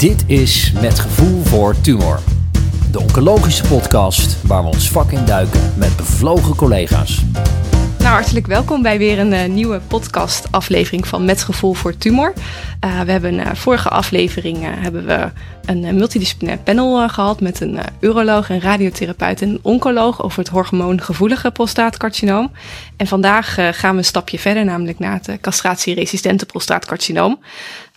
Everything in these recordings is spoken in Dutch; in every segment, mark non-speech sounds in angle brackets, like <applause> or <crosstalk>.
Dit is Met Gevoel voor Tumor. De oncologische podcast waar we ons vak in duiken met bevlogen collega's. Nou, hartelijk welkom bij weer een uh, nieuwe podcast-aflevering van Met Gevoel voor Tumor. Uh, we hebben uh, vorige aflevering hebben we een multidisciplinair panel gehad met een uroloog, een radiotherapeut en een oncoloog over het hormoongevoelige prostaatcarcinoom. En vandaag gaan we een stapje verder, namelijk naar het castratieresistente prostaatcarcinoom.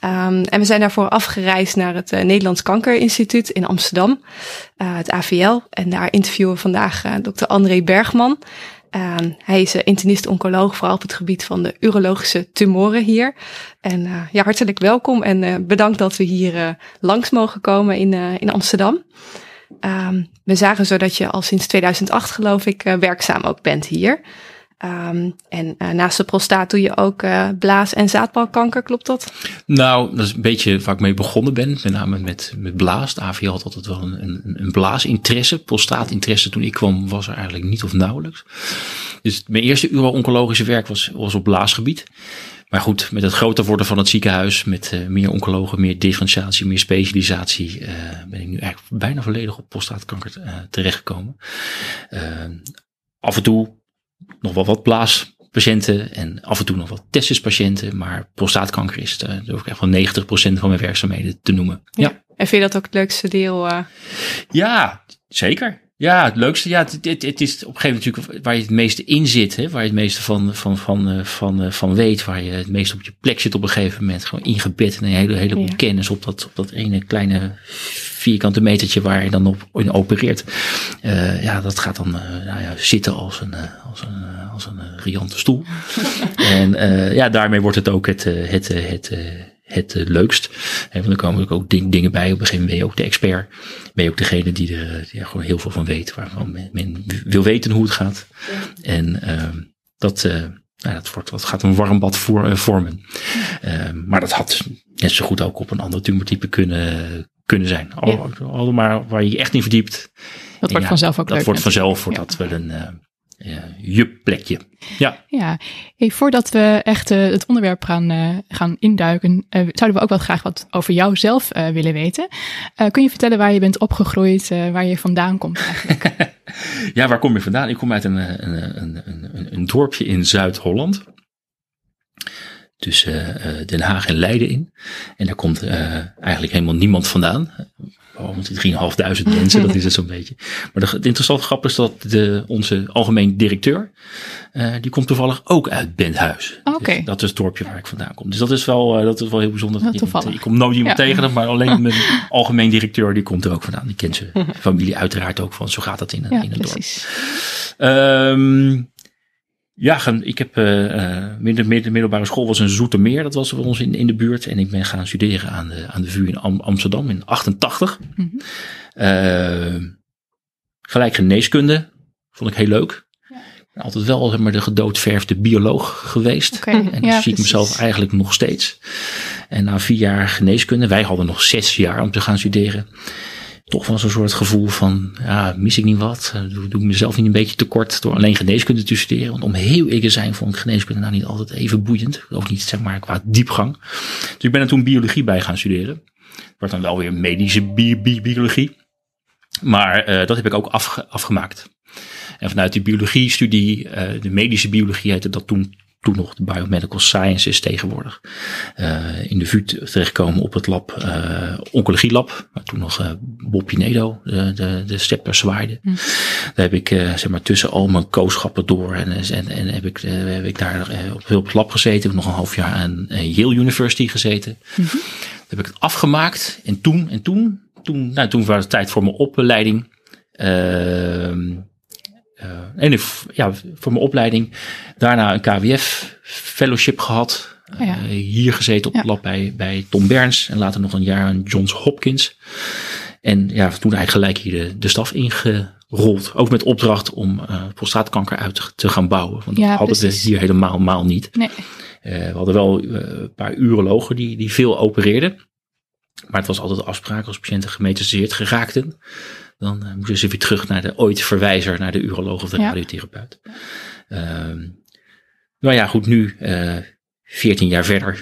Um, en we zijn daarvoor afgereisd naar het Nederlands Kankerinstituut in Amsterdam, het AVL. En daar interviewen we vandaag dokter André Bergman. Uh, hij is internist-oncoloog, vooral op het gebied van de urologische tumoren hier. En ja, hartelijk welkom en bedankt dat we hier langs mogen komen in, in Amsterdam. Um, we zagen zo dat je al sinds 2008, geloof ik, werkzaam ook bent hier. Um, en uh, naast de prostaat doe je ook uh, blaas- en zaadbalkanker, klopt dat? Nou, dat is een beetje waar ik mee begonnen ben. Met name met, met blaas. De had altijd wel een, een, een blaasinteresse. Prostaatinteresse toen ik kwam was er eigenlijk niet of nauwelijks. Dus mijn eerste uro-oncologische werk was, was op blaasgebied. Maar goed, met het groter worden van het ziekenhuis, met uh, meer oncologen, meer differentiatie, meer specialisatie, ben ik nu eigenlijk bijna volledig op prostaatkanker terechtgekomen. af en toe nog wel wat blaaspatiënten en af en toe nog wat testispatiënten. Maar prostaatkanker is, uh, durf ik echt wel 90% van mijn werkzaamheden te noemen. Ja. ja. En vind je dat ook het leukste deel? Uh... Ja, zeker. Ja, het leukste. Ja, het, het, het, is op een gegeven moment natuurlijk waar je het meeste in zit. Hè, waar je het meeste van, van, van, eh, van, van weet. Waar je het meeste op je plek zit op een gegeven moment. Gewoon ingebed in een hele, heleboel ja. kennis op dat, op dat ene kleine vierkante metertje waar je dan op in opereert. Uh, ja, dat gaat dan uh, nou ja, zitten als een, als een, als een riante stoel. <laughs> en ja, daarmee wordt het ook het, het, het, het, het leukst. En want dan komen er ook ding, dingen bij. Op een gegeven moment ben je ook de expert. Ben je ook degene die er die er gewoon heel veel van weet. Waarvan men, men wil weten hoe het gaat. Ja. En ehm, dat, nou, dat, wordt, dat gaat een warm bad voor, vormen. Ehm, maar dat had net zo goed ook op een ander tumortype kunnen, kunnen zijn. Al, ja. Allemaal waar je je echt in verdiept. Dat wordt vanzelf ook Dat leuk wordt vanzelf, wordt dat wel een uh, je plekje. Ja. Ja, hey, voordat we echt uh, het onderwerp gaan, uh, gaan induiken, uh, zouden we ook wel graag wat over jou zelf willen weten. kun je vertellen waar je bent opgegroeid, waar je vandaan komt eigenlijk? <laughs> ja, waar kom je vandaan? Ik kom uit een, een, een, een, een dorpje in Zuid-Holland tussen Den Haag en Leiden in. En daar komt eigenlijk helemaal niemand vandaan. Behalve 3.500 <laughs> mensen, dat is het zo'n beetje. Maar de, het interessante grap is dat de, onze algemeen directeur, uh, die komt toevallig ook uit Benthuis. Okay. Dus dat is het dorpje waar ik vandaan kom. Dus dat is wel, uh, dat is wel heel bijzonder. Toevallig. Ik kom nooit iemand ja. tegen, maar <laughs> alleen mijn algemeen directeur, die komt er ook vandaan. Die kent zijn <laughs> familie uiteraard ook van, zo gaat dat in, ja, in een precies. dorp. Um, ja, ik heb uh, midden, middelbare school was in Zoetermeer. Dat was voor ons in, in de buurt. En ik ben gaan studeren aan de, aan de VU in Am, Amsterdam in 88. Mm -hmm. uh, gelijk geneeskunde. Vond ik heel leuk. Ja. Altijd wel zeg maar, de gedoodverfde bioloog geweest. Okay, en dat ja, zie ik mezelf eigenlijk nog steeds. En na vier jaar geneeskunde, wij hadden nog zes jaar om te gaan studeren toch wel zo'n soort gevoel van, ja, mis ik niet wat? Doe, doe ik mezelf niet een beetje tekort door alleen geneeskunde te studeren? Want om heel eerlijk te zijn vond ik geneeskunde nou niet altijd even boeiend. Ook niet, zeg maar, qua diepgang. Dus ik ben er toen biologie bij gaan studeren. Wordt dan wel weer medische bi bi biologie. Maar uh, dat heb ik ook afge afgemaakt. En vanuit die biologie-studie, uh, de medische biologie heette dat toen toen nog de Biomedical Sciences tegenwoordig. Uh, in de VU terechtkomen op het lab, uh, Oncologie Lab, waar toen nog uh, Bob Pinedo de, de, de stepper zwaaide. Hm. Daar heb ik zeg maar tussen al mijn kooschappen door en, en, en heb, ik, heb ik daar op, op het lab gezeten. Heb ik nog een half jaar aan Yale University gezeten. Hm. Daar heb ik het afgemaakt en toen, en toen, toen, nou, toen was het tijd voor mijn opleiding. Uh, en ja, voor mijn opleiding. Daarna een KWF fellowship gehad. Oh ja. uh, hier gezeten op het lab bij, bij Tom Berns. En later nog een jaar aan Johns Hopkins. En ja, toen eigenlijk gelijk hier de, de staf ingerold. Ook met opdracht om uh, prostaatkanker uit te gaan bouwen. Want ja, dat hadden we hier helemaal maal niet. Nee. we hadden wel een paar urologen die, die veel opereerden. Maar het was altijd de afspraak als patiënten gemetastaseerd geraakten dan uh, moeten ze weer terug naar de ooit verwijzer, naar de uroloog of de Ja. radiotherapeut. Ehm nou ja, goed, nu uh, 14 jaar verder, 14,5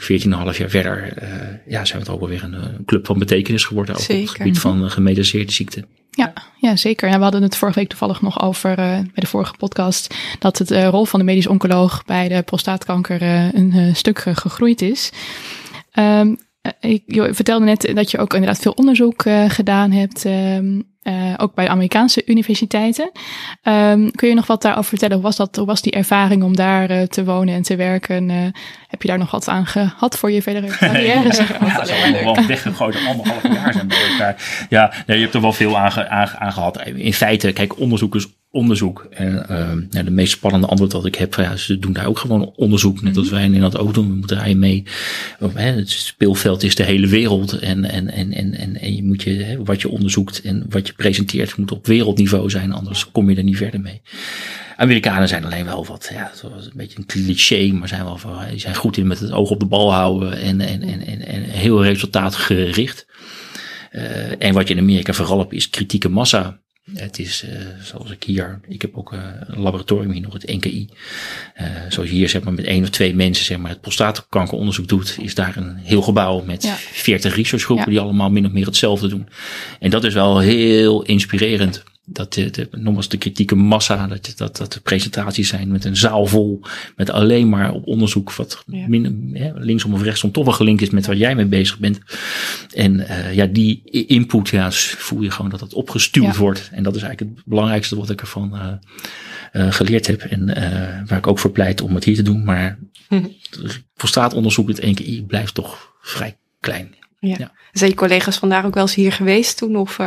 jaar verder, uh, ja, zijn we toch ook alweer een, een, club van betekenis geworden. Ook op het gebied van uh, gemediceerde ziekte. Ja, ja, zeker. Ja, we hadden het vorige week toevallig nog over uh, bij de vorige podcast. Dat het rol van de medisch oncoloog bij de prostaatkanker een stuk gegroeid is. Um, ik, je vertelde net dat je ook inderdaad veel onderzoek gedaan hebt. Um, uh, ook bij Amerikaanse universiteiten. Um, kun je nog wat daarover vertellen? Hoe was, dat, hoe was die ervaring om daar uh, te wonen en te werken? Uh, heb je daar nog wat aan gehad voor je verdere <laughs> carrière? ja, ja, ja gewoon weggegooid anderhalf jaar zijn daar. Ja, nee, je hebt er wel veel aan, aan, aan gehad. In feite, kijk, onderzoek is onderzoek. En uh, nou, de meest spannende antwoord dat ik heb, ja, ze doen daar ook gewoon onderzoek, net als mhm. wij in Nederland ook doen. We moeten daar mee. Hè, het speelveld is de hele wereld en, en, en, en, en, en je moet je, hè, wat je onderzoekt en wat je presenteert moet op wereldniveau zijn, anders kom je er niet verder mee. Amerikanen zijn alleen wel wat, ja, zoals een beetje een cliché, maar zijn wel van, die zijn goed in met het oog op de bal houden en, en, en, en, en heel resultaatgericht. Uh, en wat je in Amerika vooral hebt is kritieke massa. Het is uh, zoals ik hier, ik heb ook uh, een laboratorium hier nog, het NKI. Uh, zoals je hier zeg maar met één of twee mensen zeg maar het prostaatkankeronderzoek doet, is daar een heel gebouw met ja. 40 researchgroepen ja. die allemaal min of meer hetzelfde doen. En dat is wel heel inspirerend dat de, de, nogmaals de kritieke massa, dat, dat, dat de presentaties zijn met een zaal vol, met alleen maar op onderzoek wat ja. min, ja, linksom of rechtsom toch wel gelinkt is met waar jij mee bezig bent. En uh, ja, die input, ja, voel je gewoon dat het opgestuurd ja. wordt. En dat is eigenlijk het belangrijkste wat ik ervan uh, uh, geleerd heb. En waar ik ook voor pleit om het hier te doen. Maar <laughs> hm. prostaatonderzoek met één keer blijft toch vrij klein. Ja. Zijn je collega's vandaag ook wel eens hier geweest toen? Of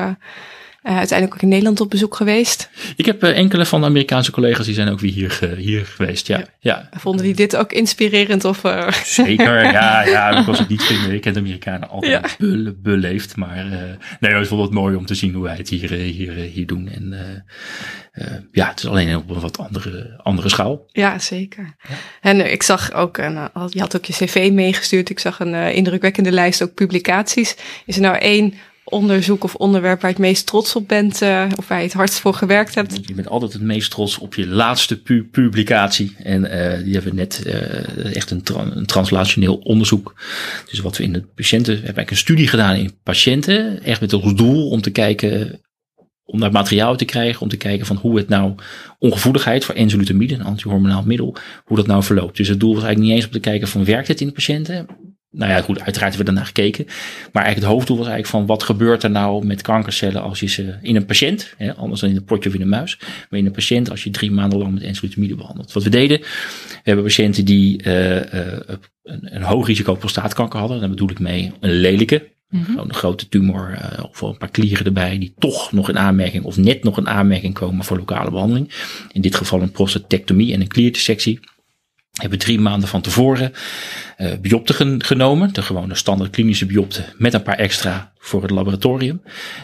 uh, uiteindelijk ook in Nederland op bezoek geweest. Ik heb uh, enkele van de Amerikaanse collega's die zijn ook weer hier, hier geweest. Ja, ja. ja. Vonden die dit ook inspirerend? Of, uh... Zeker, <laughs> ja, ja. Ik was het niet vinden. Ik ken de Amerikanen altijd ja. be beleefd. Maar nee, ik vond het mooi om te zien hoe wij het hier, hier, hier doen. En ja, het is alleen op een wat andere, andere schaal. Ja, zeker. Ja. En ik zag ook, een, je had ook je cv meegestuurd. Ik zag een indrukwekkende lijst ook publicaties. Is er nou één onderzoek of onderwerp waar je het meest trots op bent uh, of waar je het hardst voor gewerkt hebt? Je bent altijd het meest trots op je laatste pu publicatie. En uh, die hebben net uh, echt een, een, translationeel onderzoek. Dus wat we in de patiënten, we hebben eigenlijk een studie gedaan in patiënten. Echt met als doel om te kijken, om daar materiaal te krijgen. Om te kijken van hoe het nou ongevoeligheid voor enzalutamide, een antihormonaal middel, hoe dat nou verloopt. Dus het doel was eigenlijk niet eens om te kijken van werkt het in de patiënten nou ja, goed, uiteraard hebben we daarna gekeken. Maar eigenlijk het hoofddoel was eigenlijk van wat gebeurt er nou met kankercellen als je ze in een patiënt, hè, anders dan in een potje of in een muis, maar in een patiënt als je drie maanden lang met enzalutamide behandelt. Wat we deden, we hebben patiënten die uh, uh, een, een hoog risico prostaatkanker hadden. Daar bedoel ik mee een lelijke, Mm -hmm. een grote tumor uh, of een paar klieren erbij die toch nog in aanmerking of net nog in aanmerking komen voor lokale behandeling. In dit geval een prostatectomie en een kliertissectie hebben drie maanden van tevoren uh, biopten genomen. De gewone standaard klinische biopte met een paar extra voor het laboratorium.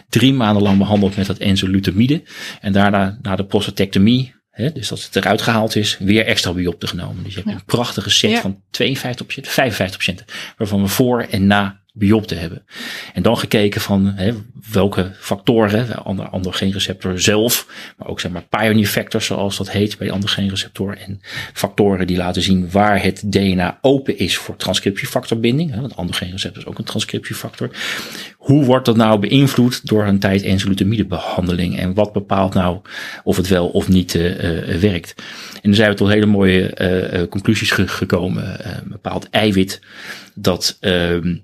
Drie maanden lang behandeld met dat enzalutamide. En daarna, na de prostatectomie, hè, dus dat het eruit gehaald is, weer extra biopten genomen. Dus je hebt ja. een prachtige set ja. van 52 patiënten, 55 patiënten. Waarvan we voor en na biopte hebben. En dan gekeken van hè, welke factoren, ander, androgeenreceptor zelf, maar ook zeg maar pioneer factors zoals dat heet bij de androgeenreceptor en factoren die laten zien waar het DNA open is voor transcriptiefactorbinding, hè, want androgeenreceptor is ook een transcriptiefactor. Hoe wordt dat nou beïnvloed door een tijd enzalutamide behandeling en wat bepaalt nou of het wel of niet uh, werkt? En dan zijn we tot hele mooie uh, conclusies ge gekomen. een bepaald eiwit dat ehm,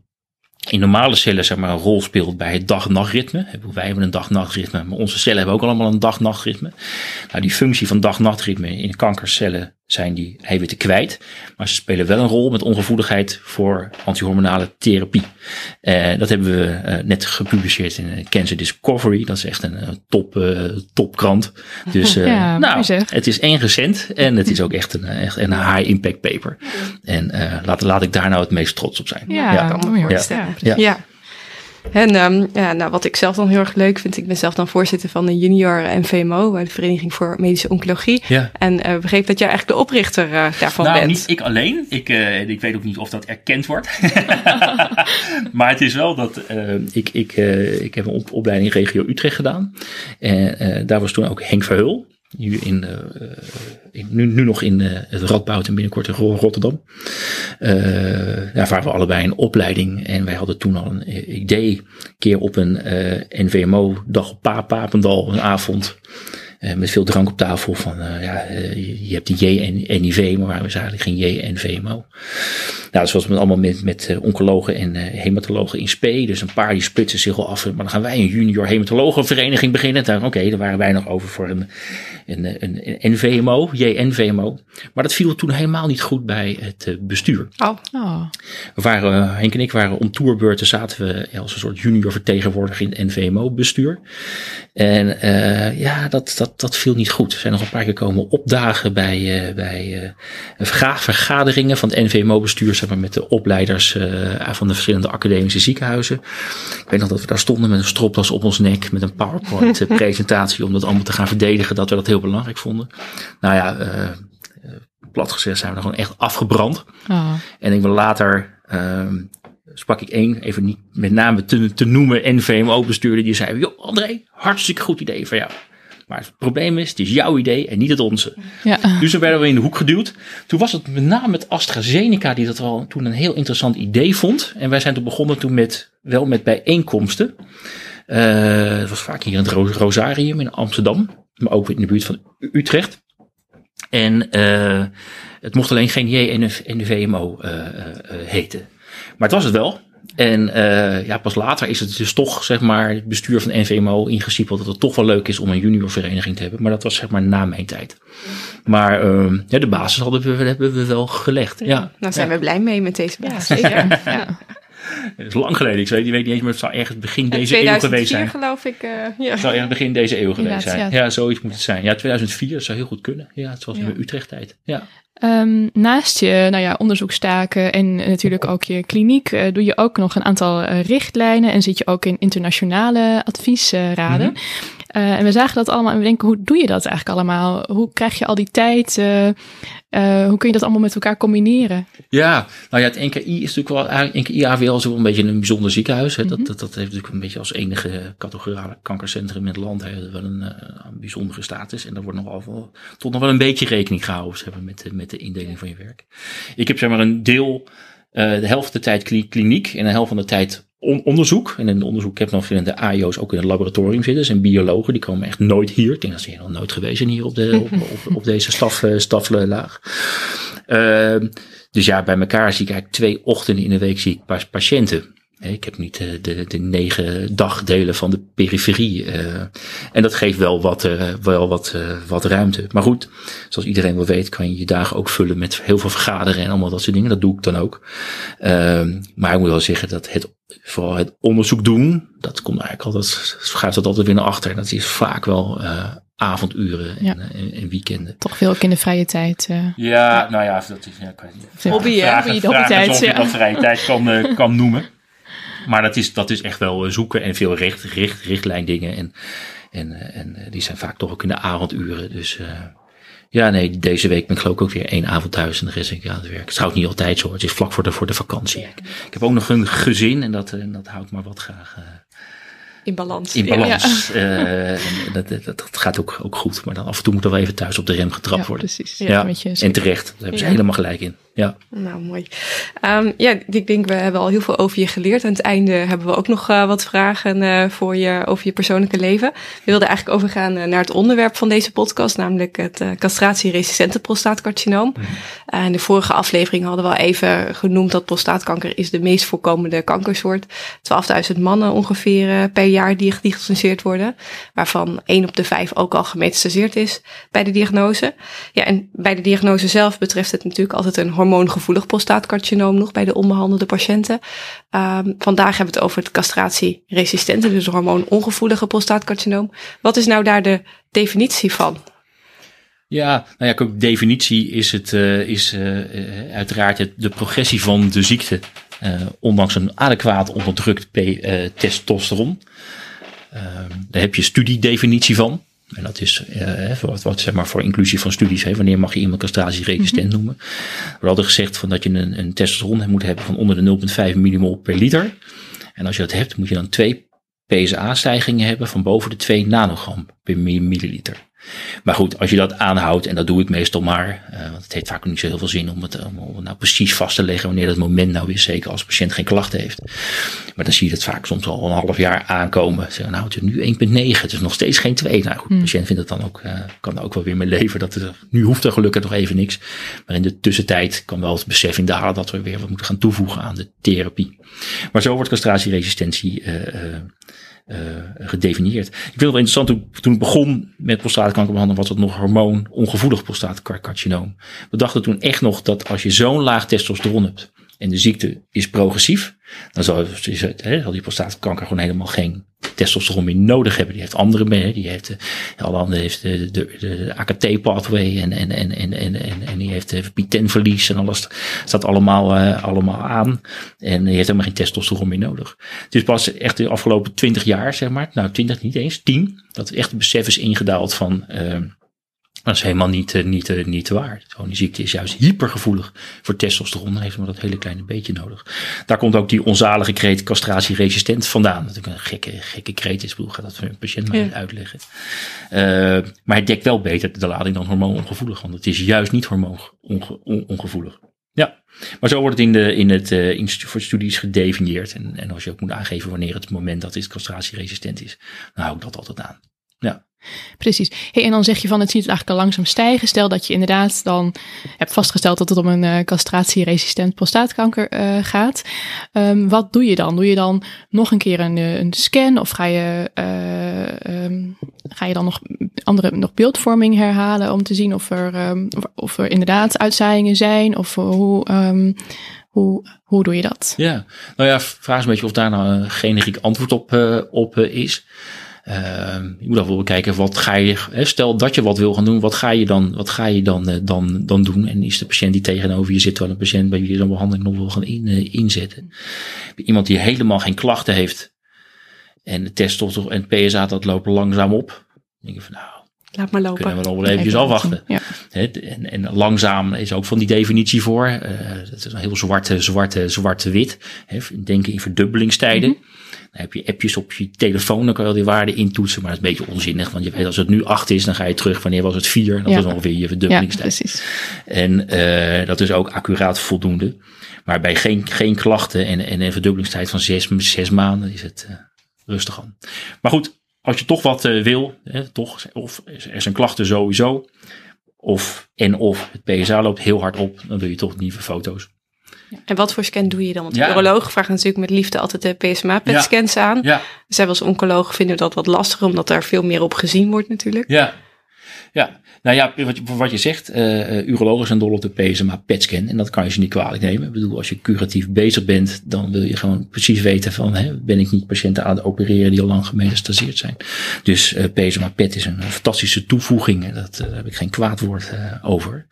in normale cellen zeg maar, een rol speelt bij het dag-nachtritme. Wij hebben een dag-nachtritme, maar onze cellen hebben ook allemaal een dag-nachtritme. Nou, die functie van dag-nachtritme in kankercellen zijn die eiwitten kwijt. Maar ze spelen wel een rol met ongevoeligheid voor antihormonale therapie. Uh, dat hebben we uh, net gepubliceerd in Cancer Discovery. Dat is echt een uh, top, topkrant. Dus <laughs> ja, nou, het is één recent en het is ook echt een, echt een high impact paper. En laat, laat ik daar nou het meest trots op zijn. Ja, ja. kan me voorstellen. ja. ja. En um, ja, nou, wat ik zelf dan heel erg leuk vind, ik ben zelf dan voorzitter van de junior NVMO, de Vereniging voor Medische Oncologie. Ja. En uh, begreep dat jij eigenlijk de oprichter uh, daarvan nou, bent. niet ik alleen. Ik, uh, ik weet ook niet of dat erkend wordt. <laughs> maar het is wel dat ik, ik, ik heb een op opleiding regio Utrecht gedaan. En daar was toen ook Henk Verheul. Nu, in, uh, in, nu, nu nog in uh, het Radboud en binnenkort in Rotterdam. daar waren we allebei in opleiding. En wij hadden toen al een idee. Een keer op een NVMO-dag op pa Papendal, een avond. Met veel drank op tafel van, ja, je hebt die JNIV, maar is eigenlijk geen JNVMO? Nou, zoals met allemaal met, met oncologen en hematologen in spe. Dus een paar die splitsen zich al af. Maar dan gaan wij een junior hematologenvereniging beginnen. Oké, okay, daar waren wij nog over voor een, een, een, een NVMO, JNVMO. Maar dat viel toen helemaal niet goed bij het bestuur. Oh. oh. We waren, Henk en ik waren om tourbeurten, zaten we als een soort junior vertegenwoordiger in het NVMO bestuur. En ja, dat, dat dat, dat viel niet goed. We zijn nog een paar keer komen opdagen bij, uh, bij uh, vergaderingen van het NVMO-bestuur, zeg maar, met de opleiders uh, van de verschillende academische ziekenhuizen. Ik weet nog dat we daar stonden met een stropdas op ons nek, met een PowerPoint-presentatie, <laughs> om dat allemaal te gaan verdedigen, dat we dat heel belangrijk vonden. Nou ja, plat gezegd zijn we dan gewoon echt afgebrand. Oh. En ik wil later ehm, sprak ik één, even niet met name te, te noemen, NVMO-bestuurder, die zei, joh André, hartstikke goed idee van jou. Maar het probleem is, het is jouw idee en niet het onze. Ja. Dus dan werden we in de hoek geduwd. Toen was het met name met AstraZeneca die dat wel toen een heel interessant idee vond. En wij zijn toen begonnen toen met, wel met bijeenkomsten. Uh, het was vaak hier in het Rosarium in Amsterdam. Maar ook in de buurt van Utrecht. En uh, het mocht alleen geen JNVMO uh, uh, heten. Maar het was het wel. En uh, ja, pas later is het dus toch, zeg maar, het bestuur van NVMO ingesiepeld dat het toch wel leuk is om een juniorvereniging te hebben. Maar dat was zeg maar na mijn tijd. Maar uh, ja, de basis hadden we, hebben we wel gelegd. Ja. Nou zijn we blij mee met deze basis. Ja, zeker. ja. Het is lang geleden. Ik weet, ik weet niet eens, maar het zou ergens begin deze eeuw geweest zijn. geloof ik. Uh, ja. Het zou ergens begin deze eeuw geweest zijn. Ja. zoiets moet het zijn. Ja, 2004 dat zou heel goed kunnen. Ja, het was ja. in Utrecht tijd. Ja. Um, naast je nou ja, onderzoekstaken en natuurlijk ook je kliniek uh, doe je ook nog een aantal uh, richtlijnen en zit je ook in internationale adviesraden. Mm -hmm. uh, en we zagen dat allemaal en we denken, hoe doe je dat eigenlijk allemaal? Hoe krijg je al die tijd? hoe kun je dat allemaal met elkaar combineren? Ja, nou ja, het NKI is natuurlijk wel, NKI AVL is wel een beetje een bijzonder ziekenhuis. Hè. Mm -hmm. dat, dat, dat, heeft natuurlijk een beetje als enige categorale kankercentrum in het land hè, wel een, een bijzondere status. En daar wordt nog wel, tot nog wel een beetje rekening gehouden hebben met, met de indeling van je werk. Ik heb zeg maar een deel, uh, de helft de tijd kliniek en de helft van de tijd on onderzoek. En in het onderzoek ik heb nog de AIO's ook in het laboratorium zitten. Zijn biologen, die komen echt nooit hier. Ik denk dat ze hier nog nooit geweest zijn hier op, de, <laughs> op, op, op deze staf, uh, staflaag. Uh, dus ja, bij elkaar zie ik eigenlijk twee ochtenden in de week zie ik patiënten. Ik heb niet de, de, de negen dagdelen van de periferie. Uh, en dat geeft wel wat, uh, wel wat, uh, wat ruimte. Maar goed, zoals iedereen wel weet, kan je je dagen ook vullen met heel veel vergaderen en allemaal dat soort dingen. Dat doe ik dan ook. maar ik moet wel zeggen dat het, vooral het onderzoek doen, dat komt eigenlijk altijd, gaat dat altijd weer naar achter. En dat is vaak wel avonduren en, ja. en, en, weekenden. Toch veel ook in de vrije tijd. Uh, ja, nou ja, dat is ja, ik weet niet. Hobby, hè? Je dat vrije tijd kan, kan noemen. Maar dat is, dat is echt wel eh, zoeken en veel richt, richt, richtlijndingen. En, en, eh, en eh, die zijn vaak toch ook in de avonduren. Dus uh, ja, nee, deze week ben ik geloof ik ook weer één avond thuis en de rest ben ik aan het werk. Het is trouwens niet altijd zo. Het is vlak voor de, voor de vakantie. Ik, ik heb ook nog een gezin en dat, en dat houdt maar wat graag uh, in balans. In balans. Ja. Uh, dat, dat, dat, gaat ook, ook goed. Maar dan af en toe moet er wel even thuis op de rem getrapt ja, worden. Precies. Ja, ja. en terecht. Daar hebben ze helemaal gelijk in. Ja. Nou, mooi. Um, ja, ik denk we hebben al heel veel over je geleerd. Aan het einde hebben we ook nog uh, wat vragen uh, voor je over je persoonlijke leven. We wilden eigenlijk overgaan naar het onderwerp van deze podcast, namelijk het castratieresistente prostaatcarcinoom. Mm. in de vorige aflevering hadden we al even genoemd dat prostaatkanker is de meest voorkomende kankersoort. 12.000 mannen ongeveer per jaar die gediagnosticeerd worden, waarvan 1 op de 5 ook al gemetastaseerd is bij de diagnose. Ja, en bij de diagnose zelf betreft het natuurlijk altijd een hormoongevoelig prostaatcarcinoom nog bij de onbehandelde patiënten. Um, vandaag hebben we het over het castratieresistente, dus hormoonongevoelige prostaatcarcinoom. Wat is nou daar de definitie van? Ja, nou ja, definitie is het uh, is uh, uiteraard het, de progressie van de ziekte, ondanks een adequaat onderdrukt testosteron. Ehm, daar heb je studiedefinitie van. En dat is uh, wat, wat zeg maar voor inclusie van studies. Hè, wanneer mag je iemand castratieresistent mm -hmm. noemen? We hadden gezegd van dat je een, een testosteron moet hebben van onder de 0,5 millimol per liter. En als je dat hebt, moet je dan twee PSA-stijgingen hebben van boven de 2 nanogram per milliliter. Maar goed, als je dat aanhoudt, en dat doe ik meestal maar, uh, want het heeft vaak niet zo heel veel zin om het, om het nou precies vast te leggen wanneer dat moment nou is, zeker als de patiënt geen klachten heeft. Maar dan zie je het vaak soms al een half jaar aankomen. Zeggen, nou, het is nu 1,9, het is nog steeds geen 2. Nou goed, de patiënt vindt het dan ook, uh, kan er ook wel weer mee leven. Dat er, nu hoeft er gelukkig nog even niks. Maar in de tussentijd kan wel het besef in dalen dat we weer wat moeten gaan toevoegen aan de therapie. Maar zo wordt castratieresistentie uh, uh, gedefinieerd. Ik vind het wel interessant, toen, toen ik begon met prostaatkankerbehandeling was het nog hormoonongevoelig prostaatcarcinoom. We dachten toen echt nog dat als je zo'n laag testosteron hebt en de ziekte is progressief, dan zal, zal die prostaatkanker gewoon helemaal geen testosteron meer nodig hebben. Die heeft andere mee. Die heeft, alle andere heeft de, de, de AKT-pathway en, en, en, en, en, en, die heeft pitenverlies en alles staat allemaal, allemaal aan. En die heeft helemaal geen testosteron meer nodig. Is pas echt de afgelopen twintig jaar, zeg maar, nou twintig niet eens, tien, dat echt het besef is ingedaald van... Uh, dat is helemaal niet, uh, niet, uh, niet waar. Gewoon die ziekte is juist hypergevoelig voor testosteron. Dan heeft maar dat hele kleine beetje nodig. Daar komt ook die onzalige kreet castratieresistent vandaan. Dat een gekke, gekke kreet is. Ik bedoel, ga dat voor een patiënt maar ja. uitleggen. Uh, maar het dekt wel beter de lading dan hormoonongevoelig. Want het is juist niet hormoonongevoelig. Ja, maar zo wordt het in, de, in het uh, instituut voor studies gedefinieerd. En, en als je ook moet aangeven wanneer het moment dat het castratieresistent is, dan hou ik dat altijd aan. Ja. Precies. Hey, en dan zeg je van het ziet het eigenlijk al langzaam stijgen. Stel dat je inderdaad dan hebt vastgesteld dat het om een uh, castratieresistent prostaatkanker uh, gaat. Um, wat doe je dan? Doe je dan nog een keer een, een scan of ga je, um, ga je dan nog andere nog beeldvorming herhalen om te zien of er, of, of, er inderdaad uitzaaiingen zijn of hoe. Hoe, hoe doe je dat? Ja, nou ja, vraag is een beetje of daar nou een generiek antwoord op, op is. Uh, je moet dan wel kijken, wat ga je, hè, stel dat je wat wil gaan doen, wat ga je dan, wat ga je dan, uh, dan, dan doen? En is de patiënt die tegenover je zit wel een patiënt bij wie je zo'n behandeling nog wil gaan in, uh, inzetten? Iemand die helemaal geen klachten heeft en de testosteron en het PSA dat lopen langzaam op. Dan denk je van nou, Laat maar lopen. Kunnen we nog wel eventjes afwachten. Ja. En, en, langzaam is ook van die definitie voor. Uh, dat is een heel zwarte, zwarte, zwarte wit. Denken in verdubbelingstijden. Mm -hmm. Dan heb je appjes op je telefoon, dan kan je al die waarden intoetsen. Maar dat is een beetje onzinnig, want je weet als het nu 8 is, dan ga je terug. Wanneer was het 4? Dat ja. is ongeveer je verdubbelingstijd. Ja, precies. En uh, dat is ook accuraat voldoende. Maar bij geen, geen klachten en, en een verdubbelingstijd van 6 zes, zes maanden is het uh, rustig aan. Maar goed, als je toch wat uh, wil, hè, toch, of er zijn klachten sowieso, of en of het PSA loopt heel hard op, dan wil je toch nieuwe foto's. En wat voor scan doe je dan? Want de ja. urologen vragen natuurlijk met liefde altijd de PSMA-PET-scans aan. Ja. Zij als oncoloog vinden dat wat lastiger, omdat daar veel meer op gezien wordt natuurlijk. Ja, ja. Nou ja, wat je, wat je zegt, uh, urologen zijn dol op de PSMA PET-scan en dat kan je ze niet kwalijk nemen. Ik bedoel, als je curatief bezig bent, dan wil je gewoon precies weten van, hè, ben ik niet patiënten aan het opereren die al lang gemetastaseerd zijn. Dus uh, PSMA PET is een fantastische toevoeging, dat, daar heb ik geen kwaad woord over.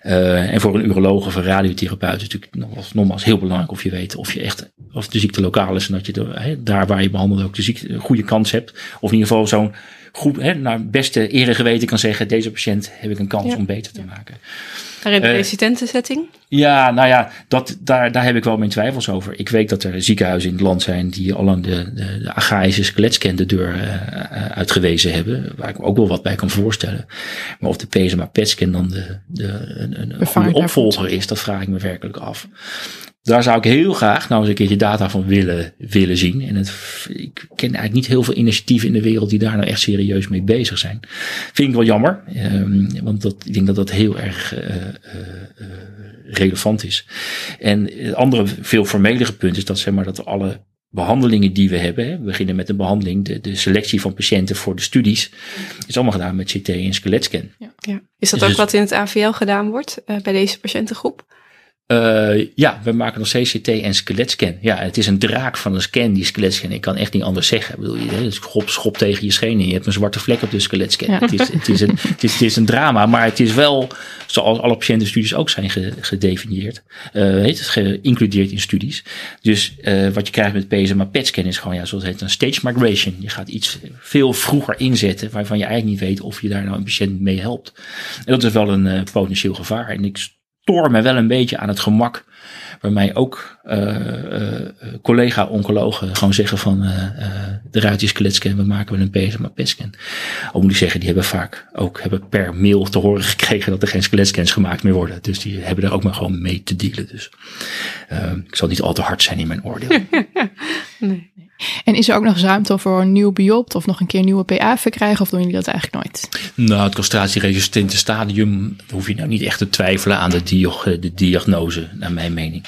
en voor een uroloog of een radiotherapeut is het natuurlijk nogmaals, heel belangrijk of je weet of je echt, of de ziekte lokaal is en dat je hè, daar waar je behandelt ook de ziekte goede kans hebt. Of in ieder geval zo'n goed, hè, naar beste ere geweten kan zeggen, deze patiënt heb ik een kans ja. om beter te maken. Maar in de uh, resistentensetting? Ja, nou ja, dat, daar, daar heb ik wel mijn twijfels over. Ik weet dat er ziekenhuizen in het land zijn die al lang de, de, de achaïsche skeletscan de deur uh, uitgewezen hebben. Waar ik me ook wel wat bij kan voorstellen. Maar of de PSMA PET-scan dan de, de, een, een goede opvolger is, dat vraag ik me werkelijk af. Daar zou ik heel graag nou eens een keertje data van willen, willen zien. En het, ik ken eigenlijk niet heel veel initiatieven in de wereld die daar nou echt serieus mee bezig zijn. Vind ik wel jammer, um, want dat, ik denk dat dat heel erg uh, uh, uh, relevant is. En het andere, veel formelige punt is dat, zeg maar, dat alle behandelingen die we hebben, hè, we beginnen met een behandeling, de, de selectie van patiënten voor de studies, is allemaal gedaan met CT en skeletscan. Ja. ja. Is dat dus ook wat in het AVL gedaan wordt bij deze patiëntengroep? Uh, ja, we maken nog CCT en skeletscan. Ja, het is een draak van een scan, die skeletscan. Ik kan echt niet anders zeggen. Ik bedoel, je schop, schop tegen je schenen. Je hebt een zwarte vlek op de skeletscan. Ja. Het, is, het, is een, het, is, het is een drama, maar het is wel, zoals alle patiëntenstudies ook zijn gedefinieerd, uh, heet het geïncludeerd in studies. Dus uh, wat je krijgt met PSMA PET-scan is gewoon, ja, zoals het heet, een stage migration. Je gaat iets veel vroeger inzetten, waarvan je eigenlijk niet weet of je daar nou een patiënt mee helpt. En dat is wel een potentieel gevaar. En ik stoor me wel een beetje aan het gemak Waarmee ook collega-oncologen gewoon zeggen van eruit die skeletscan, we maken wel een PSMA PET-scan. Ook moet ik zeggen, die hebben vaak ook hebben per mail te horen gekregen dat er geen skeletscans gemaakt meer worden. Dus die hebben er ook maar gewoon mee te dealen. Dus ik zal niet al te hard zijn in mijn oordeel. <laughs> <laughs> nee. En is er ook nog ruimte voor een nieuw biopt of nog een keer een nieuwe PA verkrijgen of doen jullie dat eigenlijk nooit? Nou, het castratieresistente stadium hoef je nou niet echt te twijfelen aan de, de diagnose, naar mijn mening.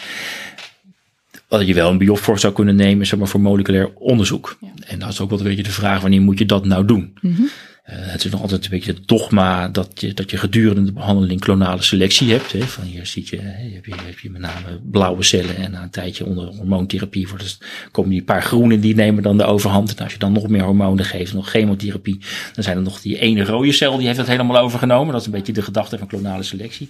Wat je wel een biopt voor zou kunnen nemen, zeg maar voor moleculair onderzoek. En dat is ook wel een beetje de vraag, wanneer moet je dat nou doen? Mm het is nog altijd een beetje het dogma dat je, dat je gedurende de behandeling klonale selectie hebt. Hè. Van hier ziet je, heb je, heb je met name blauwe cellen en na een tijdje onder hormoontherapie wordt komen die paar groene die nemen dan de overhand. En als je dan nog meer hormonen geeft, nog chemotherapie, dan zijn er nog die ene rode cel die heeft het helemaal overgenomen. Dat is een beetje de gedachte van klonale selectie.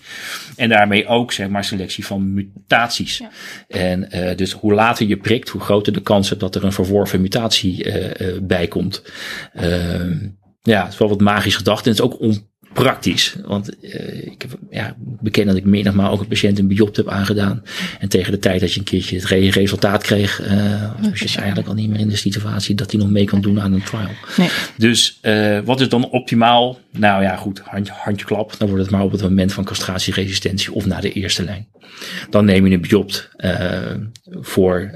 En daarmee ook zeg maar selectie van mutaties. Ja. En uh, dus hoe later je prikt, hoe groter de kans hebt dat er een verworven mutatie uh, bij komt. Ehm, ja, het is wel wat magisch gedacht. En het is ook onpraktisch. Want uh, ik heb, ja, bekend dat ik menigmaal ook een patiënt een biopt heb aangedaan. En tegen de tijd dat je een keertje het resultaat kreeg, uh, was je eigenlijk al niet meer in de situatie dat hij nog mee kan doen aan een trial. Nee. Dus uh, wat is dan optimaal? Nou ja, goed, handje, handje klap. Dan wordt het maar op het moment van castratieresistentie of na de eerste lijn. Dan neem je een biopt voor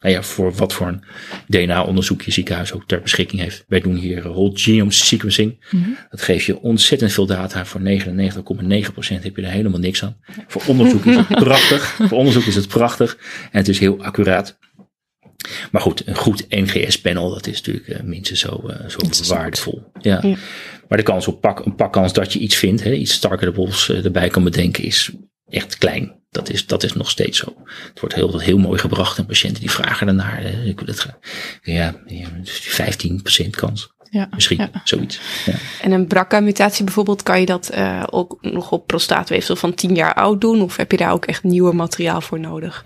nou ja, voor wat voor een DNA-onderzoek je ziekenhuis ook ter beschikking heeft. Wij doen hier whole genome sequencing. Mm Dat geeft je ontzettend veel data. Voor 99,9% heb je er helemaal niks aan. Voor onderzoek is het <laughs> prachtig. Voor onderzoek is het prachtig. En het is heel accuraat. Maar goed, een goed NGS-panel, dat is natuurlijk uh, minstens zo, uh, zo waardevol. Ja. ja. Maar de kans op pak, een pakkans dat je iets vindt, hè, iets targetables uh, erbij kan bedenken, is echt klein. Dat is, dat is nog steeds zo. Het wordt heel, heel mooi gebracht en patiënten die vragen ernaar. Ik dat, ja, 15% kans. Ja, Misschien ja. zoiets. Ja. En een BRCA-mutatie bijvoorbeeld, kan je dat uh, ook nog op prostaatweefsel van 10 jaar oud doen? Of heb je daar ook echt nieuwe materiaal voor nodig?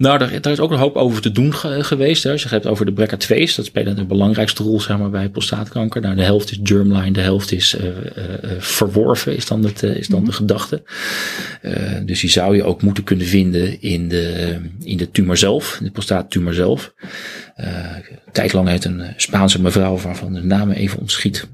Nou, daar, daar, is ook een hoop over te doen geweest. Hè. Als je het hebt over de BRCA2's, dat speelt de belangrijkste rol zeg maar, bij prostaatkanker. Nou, de helft is germline, de helft is uh, uh, verworven, is dan, het, is dan mm -hmm. de gedachte. dus die zou je ook moeten kunnen vinden in de, in de tumor zelf, in de prostaattumor zelf. tijdlang heeft een Spaanse mevrouw, waarvan de naam even ontschiet,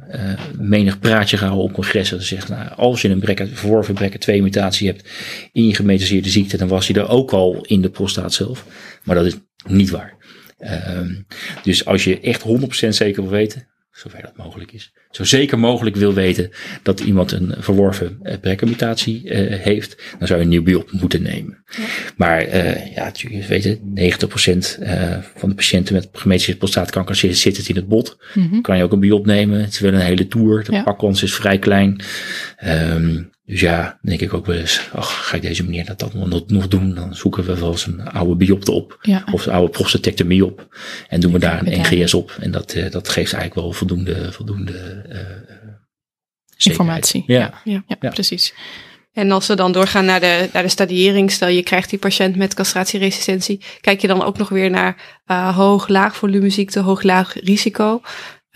menig praatje gehouden op congressen. Dat zegt, nou, als je een BRCA, verworven BRCA2 mutatie hebt in je gemetaseerde ziekte, dan was je er ook al in de prostaat zelf. Maar dat is niet waar. Um, dus als je echt 100% zeker wil weten, zover dat mogelijk is, zo zeker mogelijk wil weten dat iemand een verworven uh, BRCA-mutatie uh, heeft, dan zou je een nieuw biop moeten nemen. Ja. Maar uh, ja, je weet 90% van de patiënten met gemetische prostaatkanker zit, zit het in het bot. Mm -hmm. Kan je ook een biop nemen. Het is wel een hele tour. De ja. pakkans is vrij klein. Um, dus ja, denk ik ook wel eens, ach, ga ik deze meneer dat, dat nog, nog doen? Dan zoeken we wel eens een oude biopte op. Ja. Of een oude prostatectomie op. En doen we daar een NGS op. En dat, uh, dat geeft eigenlijk wel voldoende, voldoende uh, informatie. Ja. Ja, ja, ja, precies. En als we dan doorgaan naar de, naar de stadiëring, stel je krijgt die patiënt met castratieresistentie, kijk je dan ook nog weer naar uh, hoog, laag volumeziekte, hoog, laag risico.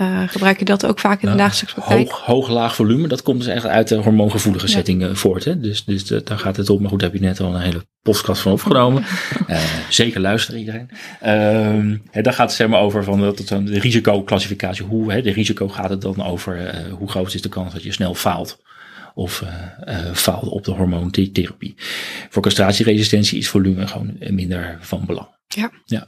Uh, gebruik je dat ook vaak in de nou, dagelijkse praktijk? Hoog, hoog, laag volume, dat komt dus echt uit de hormoongevoelige ja. setting uh, voort. Hè? Dus, dus uh, daar gaat het op. Maar goed, daar heb je net al een hele podcast van opgenomen. <laughs> zeker luisteren iedereen. Hè, daar gaat het zeg maar over van dat, dat, de risicoclassificatie. Hoe, hè, de risico gaat het dan over hoe groot is de kans dat je snel faalt of faalt op de hormoontherapie. Voor castratieresistentie is volume gewoon minder van belang. Ja. ja.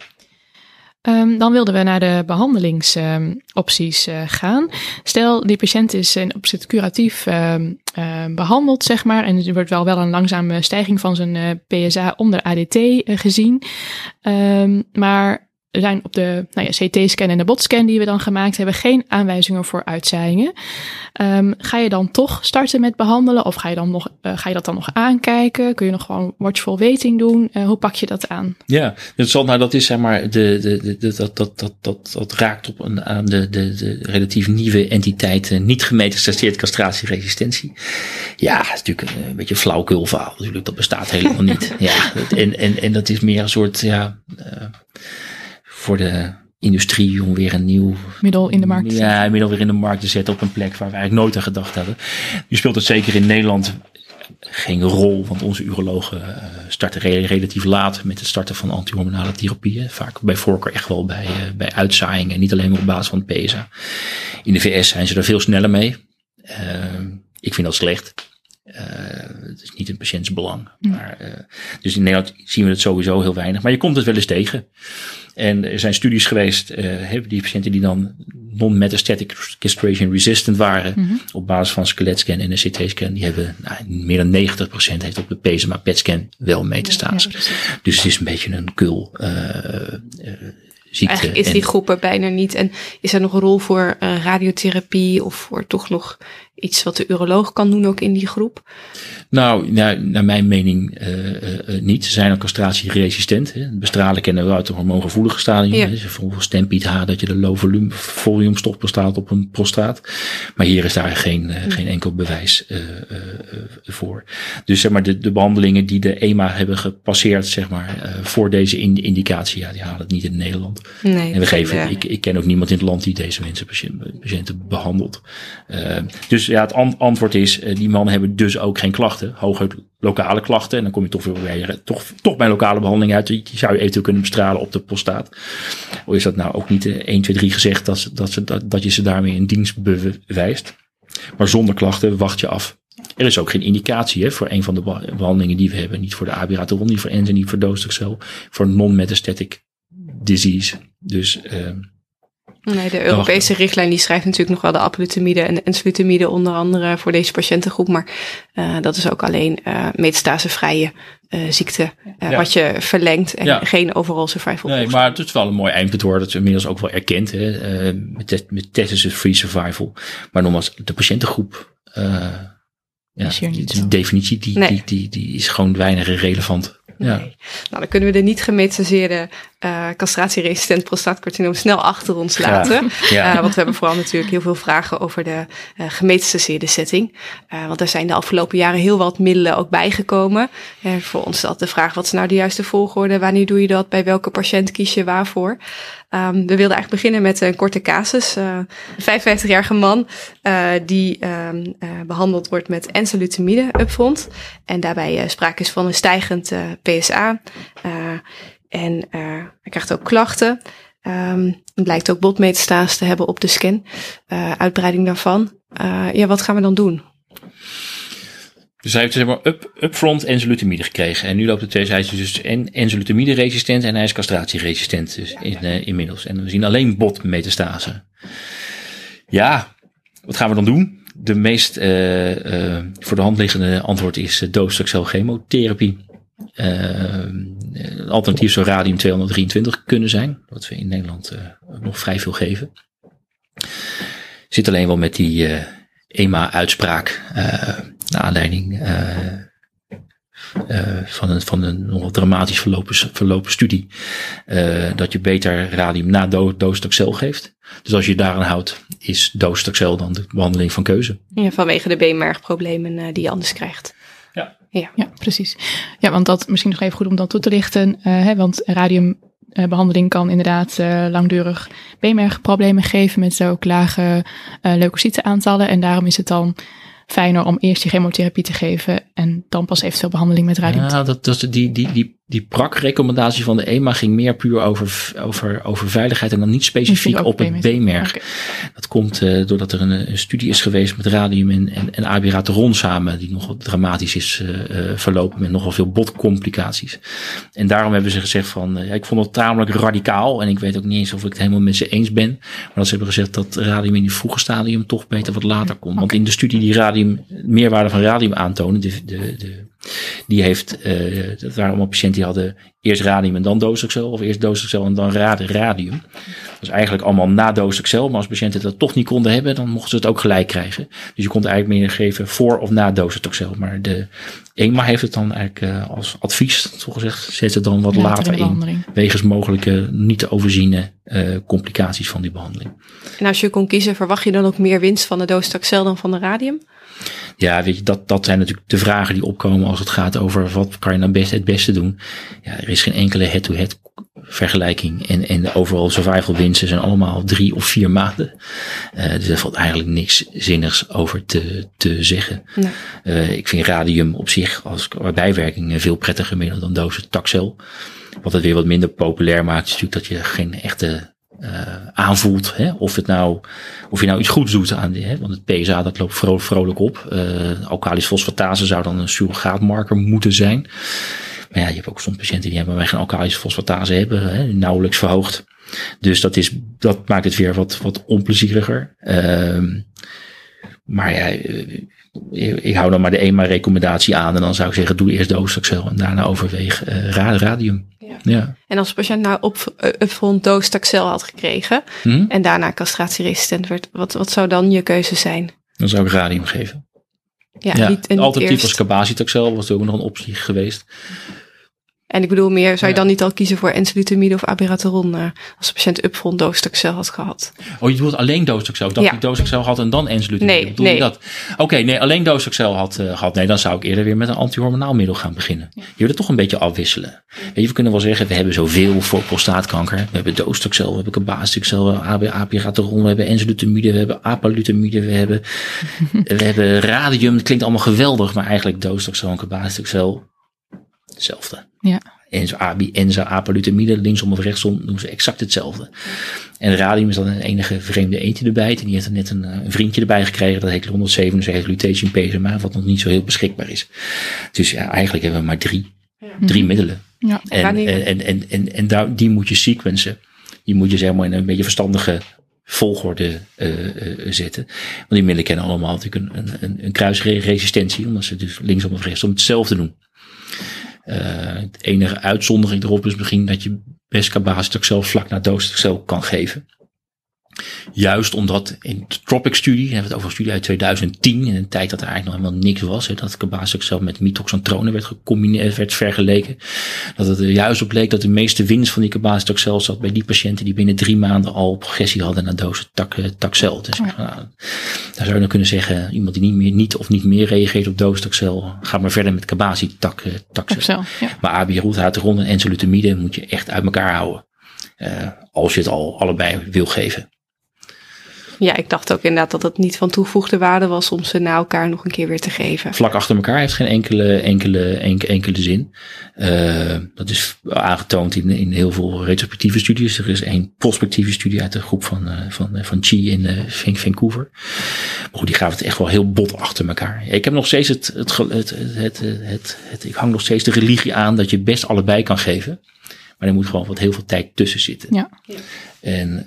Um, dan wilden we naar de behandelingsopties um, uh, gaan. Stel, die patiënt is in, op zit curatief um, uh, behandeld, zeg maar. En er wordt wel, wel een langzame stijging van zijn PSA onder ADT gezien. maar er zijn op de nou ja, CT-scan en de botscan die we dan gemaakt hebben geen aanwijzingen voor uitzaaiingen. Um, ga je dan toch starten met behandelen of ga je, dan nog, uh, ga je dat dan nog aankijken? Kun je nog gewoon watchful waiting doen? Uh, hoe pak je dat aan? Ja, dat, zal, nou, dat is zeg maar, de, de, de, dat, dat, dat, dat, dat raakt op een, aan de, de, de relatief nieuwe entiteit uh, niet gemetastaseerd castratieresistentie. Ja, dat is natuurlijk een, een beetje flauwkul verhaal. Natuurlijk, dat bestaat helemaal niet. <laughs> Ja, en, en, en dat is meer een soort, ja voor de industrie om weer een nieuw middel in de markt te ja, middel weer in de markt te zetten op een plek waar we eigenlijk nooit aan gedacht hadden. Nu speelt het zeker in Nederland geen rol, want onze urologen uh, starten relatief laat met het starten van antihormonale therapieën. Vaak bij voorkeur echt wel bij, uh, bij uitzaaiingen, niet alleen maar op basis van het PSA. In de VS zijn ze er veel sneller mee. ik vind dat slecht. Het is niet in patiëntsbelang. Maar, dus in Nederland zien we het sowieso heel weinig. Maar je komt het wel eens tegen. En er zijn studies geweest, uh, die patiënten die dan non-metastatic castration resistant waren, mm -hmm. op basis van skeletscan en een CT-scan, die hebben nou, meer dan 90% heeft op de PSMA PET-scan wel metastase. Ja, dus het is een beetje een kul. Uh, uh, ziekte. Eigenlijk is die groep er bijna niet. En is er nog een rol voor uh, radiotherapie of voor toch nog iets wat de uroloog kan doen ook in die groep? Nou, naar, naar mijn mening uh, uh, niet. Ze zijn ook castratieresistent. Hè. Bestralen kennen we uit de hormoongevoelige stadium. Ja. Bijvoorbeeld Stampede H, dat je de low volume volumestof bestaat op een prostaat. Maar hier is daar geen, uh, geen enkel bewijs voor. Dus zeg maar de, de behandelingen die de EMA hebben gepasseerd, zeg maar, voor deze in, indicatie, ja, die halen het niet in Nederland. Nee, en we geven, ik, ik ken ook niemand in het land die deze mensen patiënten, patiënten behandelt. dus ja, het antwoord is, die mannen hebben dus ook geen klachten hooguit lokale klachten. En dan kom je toch weer toch, toch bij lokale behandeling uit. Die zou je eventueel kunnen bestralen op de prostaat. Of is dat nou ook niet 1, 2, 3 gezegd dat, dat, ze, dat, dat je ze daarmee in dienst bewijst. Maar zonder klachten wacht je af. Er is ook geen indicatie hè, voor een van de behandelingen die we hebben. Niet voor de abiraterol, niet voor enzyme, niet voor doosdoxel. Voor non-metastatic disease. Dus... Uh, Nee, de Europese richtlijn die schrijft natuurlijk nog wel de aplutamide en de enzalutamide onder andere voor deze patiëntengroep. Maar uh, dat is ook alleen uh, metastasevrije uh, ziekte ja. wat je verlengt en ja. geen overall survival. Nee, maar het is wel een mooi eindpunt dat is inmiddels ook wel erkend hè, met, met tests free survival. Maar nogmaals, de patiëntengroep, ja, de definitie die, nee. die, die, die is gewoon weinig relevant. Ja. Nee. Nou, dan kunnen we de niet gemetastaseerde uh, castratieresistent prostaatcarcinoom snel achter ons laten. Ja. Uh, want we hebben vooral natuurlijk heel veel vragen over de uh, gemetastaseerde setting. want er zijn de afgelopen jaren heel wat middelen ook bijgekomen. voor ons is dat de vraag, wat is nou de juiste volgorde? Wanneer doe je dat? Bij welke patiënt kies je waarvoor? Um, we wilden eigenlijk beginnen met een korte casus. een 55-jarige man die um, behandeld wordt met enzalutamide upfront. En daarbij sprake is van een stijgend PSA. En uh, hij krijgt ook klachten. Um, blijkt ook botmetastase te hebben op de scan. Uh, uitbreiding daarvan. Uh, ja, wat gaan we dan doen? Dus hij heeft zeg maar up, upfront enzalutamide gekregen. En nu loopt het twee. Hij is dus en enzalutamide resistent en hij is castratieresistent dus in, uh, inmiddels. En we zien alleen botmetastase. Ja, wat gaan we dan doen? De meest uh, uh, voor de hand liggende antwoord is uh, chemotherapie. Alternatief zou radium 223 kunnen zijn, wat we in Nederland nog vrij veel geven. Zit alleen wel met die EMA-uitspraak, naar aanleiding van een, van een nogal dramatisch verlopen, verlopen studie, dat je beter radium na do doostaxel geeft. Dus als je daaraan houdt, is doostaxel dan de behandeling van keuze. Ja, vanwege de beenmergproblemen die je anders krijgt. Ja. ja, precies. Ja, want dat misschien nog even goed om dan toe te lichten. Uh, hè, want radiumbehandeling kan inderdaad uh, langdurig beenmergproblemen geven met ook lage uh, leukocyteaantallen. En daarom is het dan fijner om eerst die chemotherapie te geven en dan pas eventueel behandeling met radium. Ja, dat, dat, die, die, die, die PRAC-recommendatie van de EMA ging meer puur over, over, over veiligheid en dan niet specifiek op het B-merk. Dat komt uh, doordat er een, een, studie is geweest met radium en, en, en abiraterol samen, die nogal dramatisch is uh, verlopen met nogal veel botcomplicaties. En daarom hebben ze gezegd van, ja, ik vond het tamelijk radicaal en ik weet ook niet eens of ik het helemaal met ze eens ben, maar dat ze hebben gezegd dat radium in die vroege stadium toch beter wat later komt. Okay. Want in de studie die radium, meerwaarde van radium aantonen, de, de, de die heeft, uh, dat waren allemaal patiënten die hadden eerst radium en dan docetaxel, of eerst docetaxel en dan radium. Dat is eigenlijk allemaal na docetaxel, maar als patiënten dat toch niet konden hebben, dan mochten ze het ook gelijk krijgen. Dus je kon eigenlijk meer geven voor of na docetaxel. Maar de EMA heeft het dan eigenlijk uh, als advies, zo gezegd, zet het dan wat later in, wegens mogelijke niet te overziene uh, complicaties van die behandeling. En als je kon kiezen, verwacht je dan ook meer winst van de docetaxel dan van de radium? Ja, weet je, dat, dat zijn natuurlijk de vragen die opkomen als het gaat over wat kan je nou best het beste doen. Ja, er is geen enkele head-to-head vergelijking en, en de overal survival winsten zijn allemaal drie of vier maanden. Uh, dus er valt eigenlijk niks zinnigs over te, te zeggen. Nee. Uh, ik vind radium op zich als bijwerking veel prettiger middel dan dozen taxel. Wat het weer wat minder populair maakt is natuurlijk dat je geen echte aanvoelt. Hè? Of, het nou, of je nou iets goeds doet aan die. Hè? Want het PSA dat loopt vrolijk, vrolijk op. Uh, alkalis fosfatase zou dan een surrogaatmarker moeten zijn. Maar ja, je hebt ook soms patiënten die hebben wij geen alkalische fosfatase hebben, hè, nauwelijks verhoogd. Dus dat, is, dat maakt het weer wat, wat onplezieriger. Uh, maar ja, eh, ik hou dan maar de EMA-recommendatie aan. En dan zou ik zeggen, doe eerst doostaxel en daarna overweeg uh, radium. Ja. ja. En als de patiënt nou op upfront doostaxel had gekregen hm? en daarna castratieresistent werd, wat, wat zou dan je keuze zijn? Dan zou ik radium geven. Ja, ja. Niet, alternatief als cabazitaxel was ook nog een optie geweest. En ik bedoel meer, zou je dan niet al kiezen voor enzalutamide of abiraterol uh, als de patiënt upfront doostaxel had gehad? Oh, je bedoelt alleen doostaxel? Ik dacht ja. doostaxel had en dan enzalutamide. Nee, bedoel nee. dat? Oké, nee, alleen doostaxel had uh, gehad. Nee, dan zou ik eerder weer met een antihormonaal middel gaan beginnen. Je wil het toch een beetje afwisselen. Weet je, we kunnen wel zeggen, we hebben zoveel voor prostaatkanker. We hebben doostaxel, we hebben cabazitaxel, we hebben abiraterol, we hebben enzalutamide, we hebben apalutamide, we hebben, <laughs> we hebben radium. Het klinkt allemaal geweldig, maar eigenlijk doostaxel en cabazitaxel hetzelfde. Ja. Enza, apalutamide, linksom of rechtsom, doen ze exact hetzelfde. En radium is dan een enige vreemde eentje erbij. En die heeft er net een, een, vriendje erbij gekregen, dat heet 177 lutein PSMA, wat nog niet zo heel beschikbaar is. Dus ja, eigenlijk hebben we maar drie, ja. drie mhm. middelen. Ja. En, en, en, en, en, en daar, die moet je sequencen. Die moet je zeg maar in een beetje verstandige volgorde uh, uh, zetten. Want die middelen kennen allemaal natuurlijk een, een, een kruisresistentie, omdat ze dus linksom of rechtsom hetzelfde doen. Uh, het enige uitzondering erop is misschien dat je best ook zelf vlak na dooscel kan geven. Juist omdat in de Tropic-studie, hebben we het over een studie uit 2010, in een tijd dat er eigenlijk nog helemaal niks was, hè, dat cabazitaxel met mitoxantrone werd, gecombineerd, werd vergeleken. Dat het er juist op bleek dat de meeste winst van die cabazitaxel zat bij die patiënten die binnen drie maanden al progressie hadden naar dosis taxel. Dus oh. nou, daar zou je dan kunnen zeggen, iemand die niet meer, niet of niet meer reageert op doositaxel, ga maar verder met cabazitaxel. Ja. Maar en enzalutamide moet je echt uit elkaar houden. Uh, als je het al allebei wil geven. Ja, ik dacht ook inderdaad dat het niet van toegevoegde waarde was om ze na elkaar nog een keer weer te geven. Vlak achter elkaar heeft geen enkele, enkele, enkele, enkele zin. Uh, dat is aangetoond in, in heel veel retrospectieve studies. Er is één prospectieve studie uit de groep van, uh, van, van Chi in uh, Vancouver. Maar goed, die gaven het echt wel heel bot achter elkaar. Ik heb nog steeds het, het, het, het, het, het, ik hang nog steeds de religie aan dat je best allebei kan geven. Maar er moet gewoon wat heel veel tijd tussen zitten. Ja. En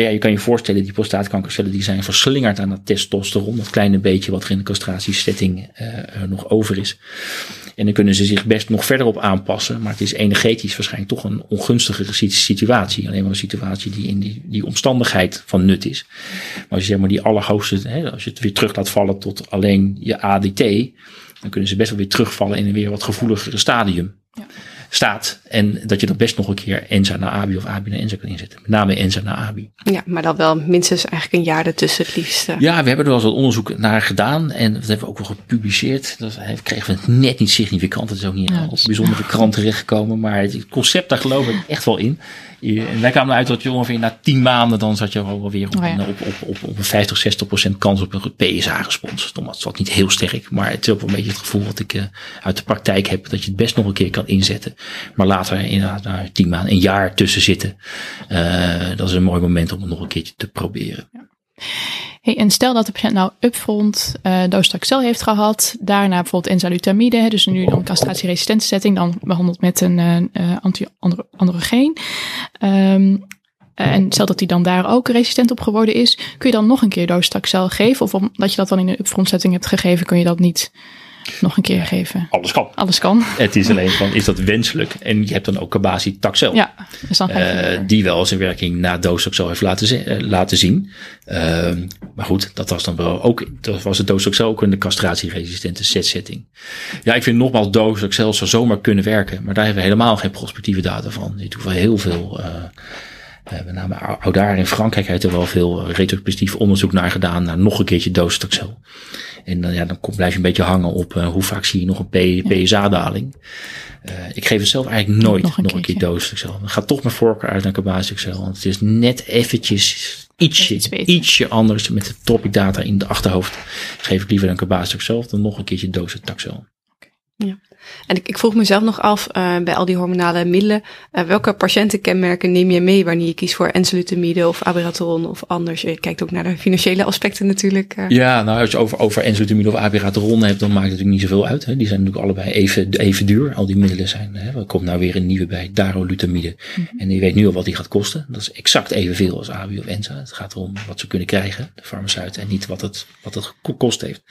ja, je kan je voorstellen, die prostaatkankercellen die zijn verslingerd aan dat testosteron. Dat kleine beetje wat er in de castratiesetting uh, nog over is. En dan kunnen ze zich best nog verder op aanpassen. Maar het is energetisch waarschijnlijk toch een ongunstige situatie. Alleen maar een situatie die in die, die omstandigheid van nut is. Maar als je zeg maar die allerhoogste, hè, als je het weer terug laat vallen tot alleen je ADT. Dan kunnen ze best wel weer terugvallen in een weer wat gevoeligere stadium. Ja staat. En dat je dan best nog een keer Enza naar Abi of Abi naar Enza kan inzetten. Met name Enza naar Abi. Ja, maar dan wel minstens eigenlijk een jaar ertussen het liefst. Ja, we hebben er wel eens wat onderzoek naar gedaan. En dat hebben we ook wel gepubliceerd. Dat kregen we het net niet significant. Dat is ook niet ja, op bijzondere krant terechtgekomen. Maar het concept, daar geloof ik echt wel in. En wij kwamen eruit dat je ongeveer na tien maanden, dan zat je alweer op, oh ja. op, op, op, op, een 50, 60 procent kans op een PSA-respons. Dat is niet heel sterk, maar het is ook wel een beetje het gevoel wat ik uh, uit de praktijk heb, dat je het best nog een keer kan inzetten. Maar later inderdaad na tien maanden, een jaar tussen zitten, uh, dat is een mooi moment om het nog een keertje te proberen. Ja. Hey, en stel dat de patiënt nou upfront uh, heeft gehad, daarna bijvoorbeeld enzalutamide, dus nu dan castratieresistente setting, dan behandeld met een uh, anti-androgeen. Um, en stel dat hij dan daar ook resistent op geworden is, kun je dan nog een keer docetaxel geven? Of omdat je dat dan in een upfront setting hebt gegeven, kun je dat niet nog een keer geven. Alles kan. Alles kan. Het is alleen van, is dat wenselijk? En je hebt dan ook Kabasi Taxel. Ja, dus dan uh, die wel zijn werking na Dosoxel heeft laten, uh, laten zien. Uh, maar goed, dat was dan wel ook, dat was het Dosoxel ook in de castratieresistente setting. Ja, ik vind nogmaals Dosoxel zou zomaar kunnen werken. Maar daar hebben we helemaal geen prospectieve data van. Je hoeft wel heel veel Uh, met name Oudar in Frankrijk heeft er wel veel retrospectief onderzoek naar gedaan, naar nog een keertje docetaxel. En dan, ja, dan blijf je een beetje hangen op uh, hoe vaak zie je nog een PSA-daling. Uh, ik geef het zelf eigenlijk nooit nog een, nog een keer. Dan gaat toch mijn voorkeur uit naar cabazitaxel, want het is net eventjes ietsje, ietsje anders met de topic data in de achterhoofd. Geef ik liever een cabazitaxel dan nog een keertje docetaxel. Ja. En ik, ik vroeg mezelf nog af uh, bij al die hormonale middelen, uh, welke patiëntenkenmerken neem je mee wanneer je kiest voor enzalutamide of abiraterol of anders? Je kijkt ook naar de financiële aspecten natuurlijk. Uh. Ja, nou als je over, over enzalutamide of abiraterol hebt, dan maakt het natuurlijk niet zoveel uit. Hè. Die zijn natuurlijk allebei even, even duur. Al die middelen zijn, hè. er komt nou weer een nieuwe bij, darolutamide. Mm -hmm. En je weet nu al wat die gaat kosten. Dat is exact evenveel als ABI of Enza. Het gaat erom wat ze kunnen krijgen, de farmaceuten, en niet wat het, wat het kost heeft.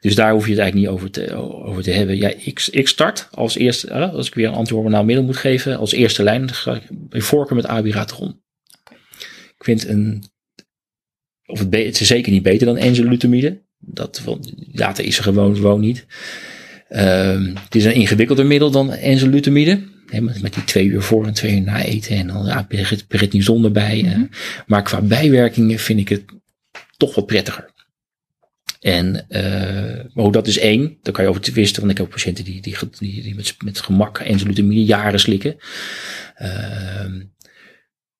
Dus daar hoef je het eigenlijk niet over te, over te hebben. Ja, ik ik start als eerste, als ik weer een antihormonaal middel moet geven, als eerste lijn ga ik bij voorkeur met abiraterol. Ik vind een, of het, het, is zeker niet beter dan enzalutamide. Dat, data is er gewoon, gewoon niet. Um, het is een ingewikkelder middel dan enzalutamide. met, met die twee uur voor en twee uur na eten en dan ja, prednison erbij. Mm -hmm. maar qua bijwerkingen vind ik het toch wat prettiger. En uh, hoe dat is één, daar kan je over twisten, want ik heb patiënten die, die, die, die met, met gemak enzalutamide jaren slikken. Uh,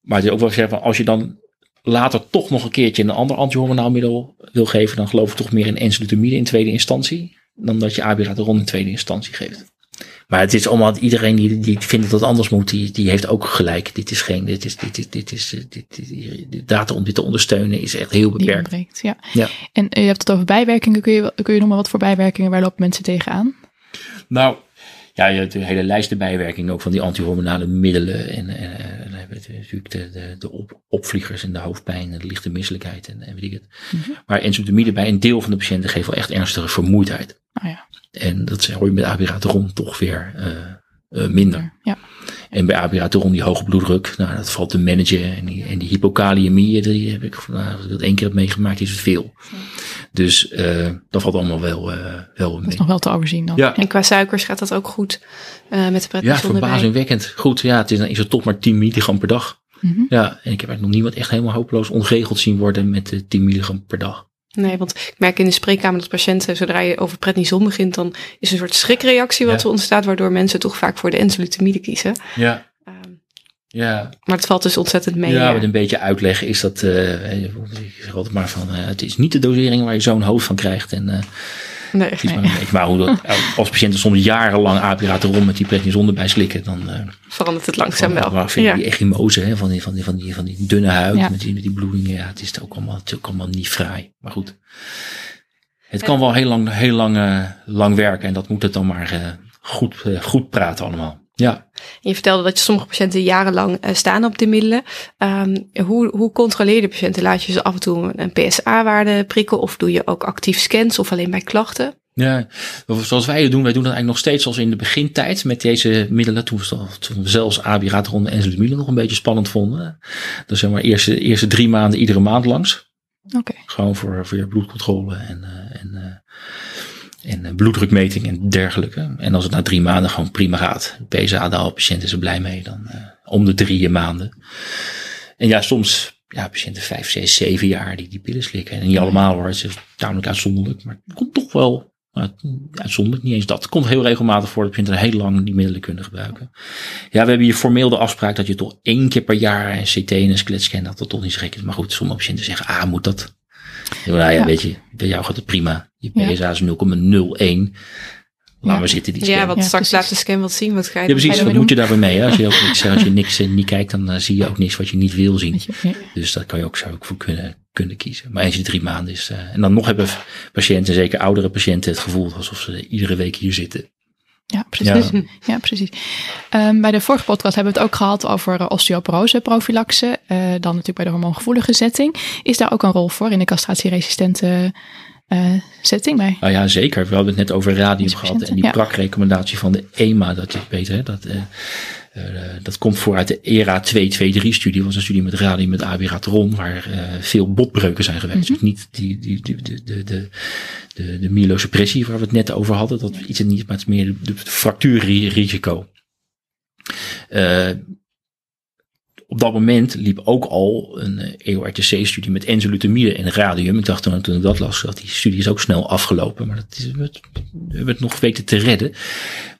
maar het is ook wel zeggen van als je dan later toch nog een keertje een ander antihormonaal middel wil geven, dan geloof ik toch meer in enzalutamide in tweede instantie, dan dat je abiraterol in tweede instantie geeft. Maar het is allemaal, iedereen die, die vindt dat het anders moet, die, die heeft ook gelijk. Dit is geen, dit is, dit is, dit is, dit, dit, de data om dit te ondersteunen is echt heel beperkt. Ja. ja. En je hebt het over bijwerkingen. Kun je, kun je nog maar wat voor bijwerkingen, waar lopen mensen tegenaan? Nou, ja, je hebt een hele lijst bijwerkingen ook van die antihormonale middelen. En, en, en dan hebben we natuurlijk de, de, de op, opvliegers en de hoofdpijn en de lichte misselijkheid en, en weet ik het. Mm -hmm. Maar enzotamide bij een deel van de patiënten geeft wel echt ernstige vermoeidheid. Oh ja. En dat hoor je met abiraterol toch weer uh, uh, minder. Ja. En bij abiraterol die hoge bloeddruk, nou, dat valt te managen. En die, en die hypokaliëmie, die heb ik, nou, dat één keer heb meegemaakt, is het veel. Dus uh, dat valt allemaal wel, wel mee. Dat is nog wel te overzien dan. Ja. En qua suikers gaat dat ook goed met de Ja, verbazingwekkend. Goed, ja, het is, dan is het toch maar 10 milligram per dag. Mm -hmm. Ja, en ik heb eigenlijk nog niemand echt helemaal hopeloos onregeld zien worden met de 10 milligram per dag. Nee, want ik merk in de spreekkamer dat patiënten, zodra je over prednison begint, dan is een soort schrikreactie wat ja. er ontstaat, waardoor mensen toch vaak voor de enzalutamide kiezen. Ja. Um, ja. Maar het valt dus ontzettend mee. Ja, met een beetje uitleg is dat, uh, ik zeg altijd maar van, uh, het is niet de dosering waar je zo'n hoofd van krijgt. En, uh, Nee, nee. Maar, maar hoe dat, als patiënten soms jarenlang abiraterol met die prednison erbij slikken, dan uh, verandert het langzaam wel. Maar vind je ja. die echimose hè, van, die, van, die, van, die, van die dunne huid ja. met, die, met die bloedingen, ja, het is ook allemaal, het is ook allemaal niet fraai. Maar goed, het kan wel heel lang, heel lang, uh, lang werken en dat moet het dan maar uh, goed, goed praten allemaal. Ja. Je vertelde dat je sommige patiënten jarenlang uh, staan op de middelen. Um, hoe, hoe controleer je de patiënten? Laat je ze af en toe een PSA-waarde prikken of doe je ook actief scans of alleen bij klachten? Ja, zoals wij het doen, wij doen dat eigenlijk nog steeds zoals in de begintijd met deze middelen. Toen we, zelfs abiraterol en enzalutamide nog een beetje spannend vonden. Dus zeg maar eerste, eerste drie maanden iedere maand langs. Oké. Okay. Gewoon voor, voor je bloedcontrole en, uh, en uh, en bloeddrukmeting en dergelijke. En als het na drie maanden gewoon prima gaat, PSA daal, patiënt is er blij mee, dan uh, om de drie maanden. En ja, soms, ja, patiënten vijf, zes, zeven jaar die die pillen slikken. En niet allemaal hoor, het is tamelijk uitzonderlijk, maar het komt toch wel, uitzonderlijk, niet eens dat. Het komt heel regelmatig voor dat patiënten heel lang die middelen kunnen gebruiken. Ja, we hebben hier formeel de afspraak dat je toch één keer per jaar een CT en een skeletscan, dat dat toch niet gek is. Maar goed, sommige patiënten zeggen, ah, moet dat? Nou ja, ja, weet je, bij jou gaat het prima. Je PSA is 0,01. Laten ja. we zitten die scan. Ja, want ja, straks laat de scan wat zien. Wat ga je ja, precies. Wat moet je daarbij mee? Hè? Als je ook <laughs> niks, als je niks uh, niet kijkt, dan uh, zie je ook niks wat je niet wil zien. Dus dat kan je ook, zou ik voor kunnen, kunnen kiezen. Maar eens je drie maanden is. Uh, en dan nog hebben patiënten, zeker oudere patiënten, het gevoel alsof ze iedere week hier zitten. Ja, precies. Ja. <laughs> ja precies. Um, bij de vorige podcast hebben we het ook gehad over uh, osteoporose prophylaxe. Uh, dan natuurlijk bij de hormoongevoelige setting. Is daar ook een rol voor in de castratieresistente uh, setting bij? Nou ja, zeker. We hadden het net over radium gehad. En die ja. prakrecommendatie van de EMA, dat je weet, hè, dat, uh, dat komt voor uit de ERA 223-studie. Dat was een studie met radium met abiraterol, waar veel botbreuken zijn geweest. -hmm. Dus niet die, die, de, de, de, de, de myelosuppressie waar we het net over hadden. Dat iets niet, maar het is meer de fractuurrisico. Uh, op dat moment liep ook al een EORTC-studie met enzalutamide en radium. Ik dacht toen, toen ik dat las, dat die studie is ook snel afgelopen. Maar dat is, we hebben het nog weten te redden.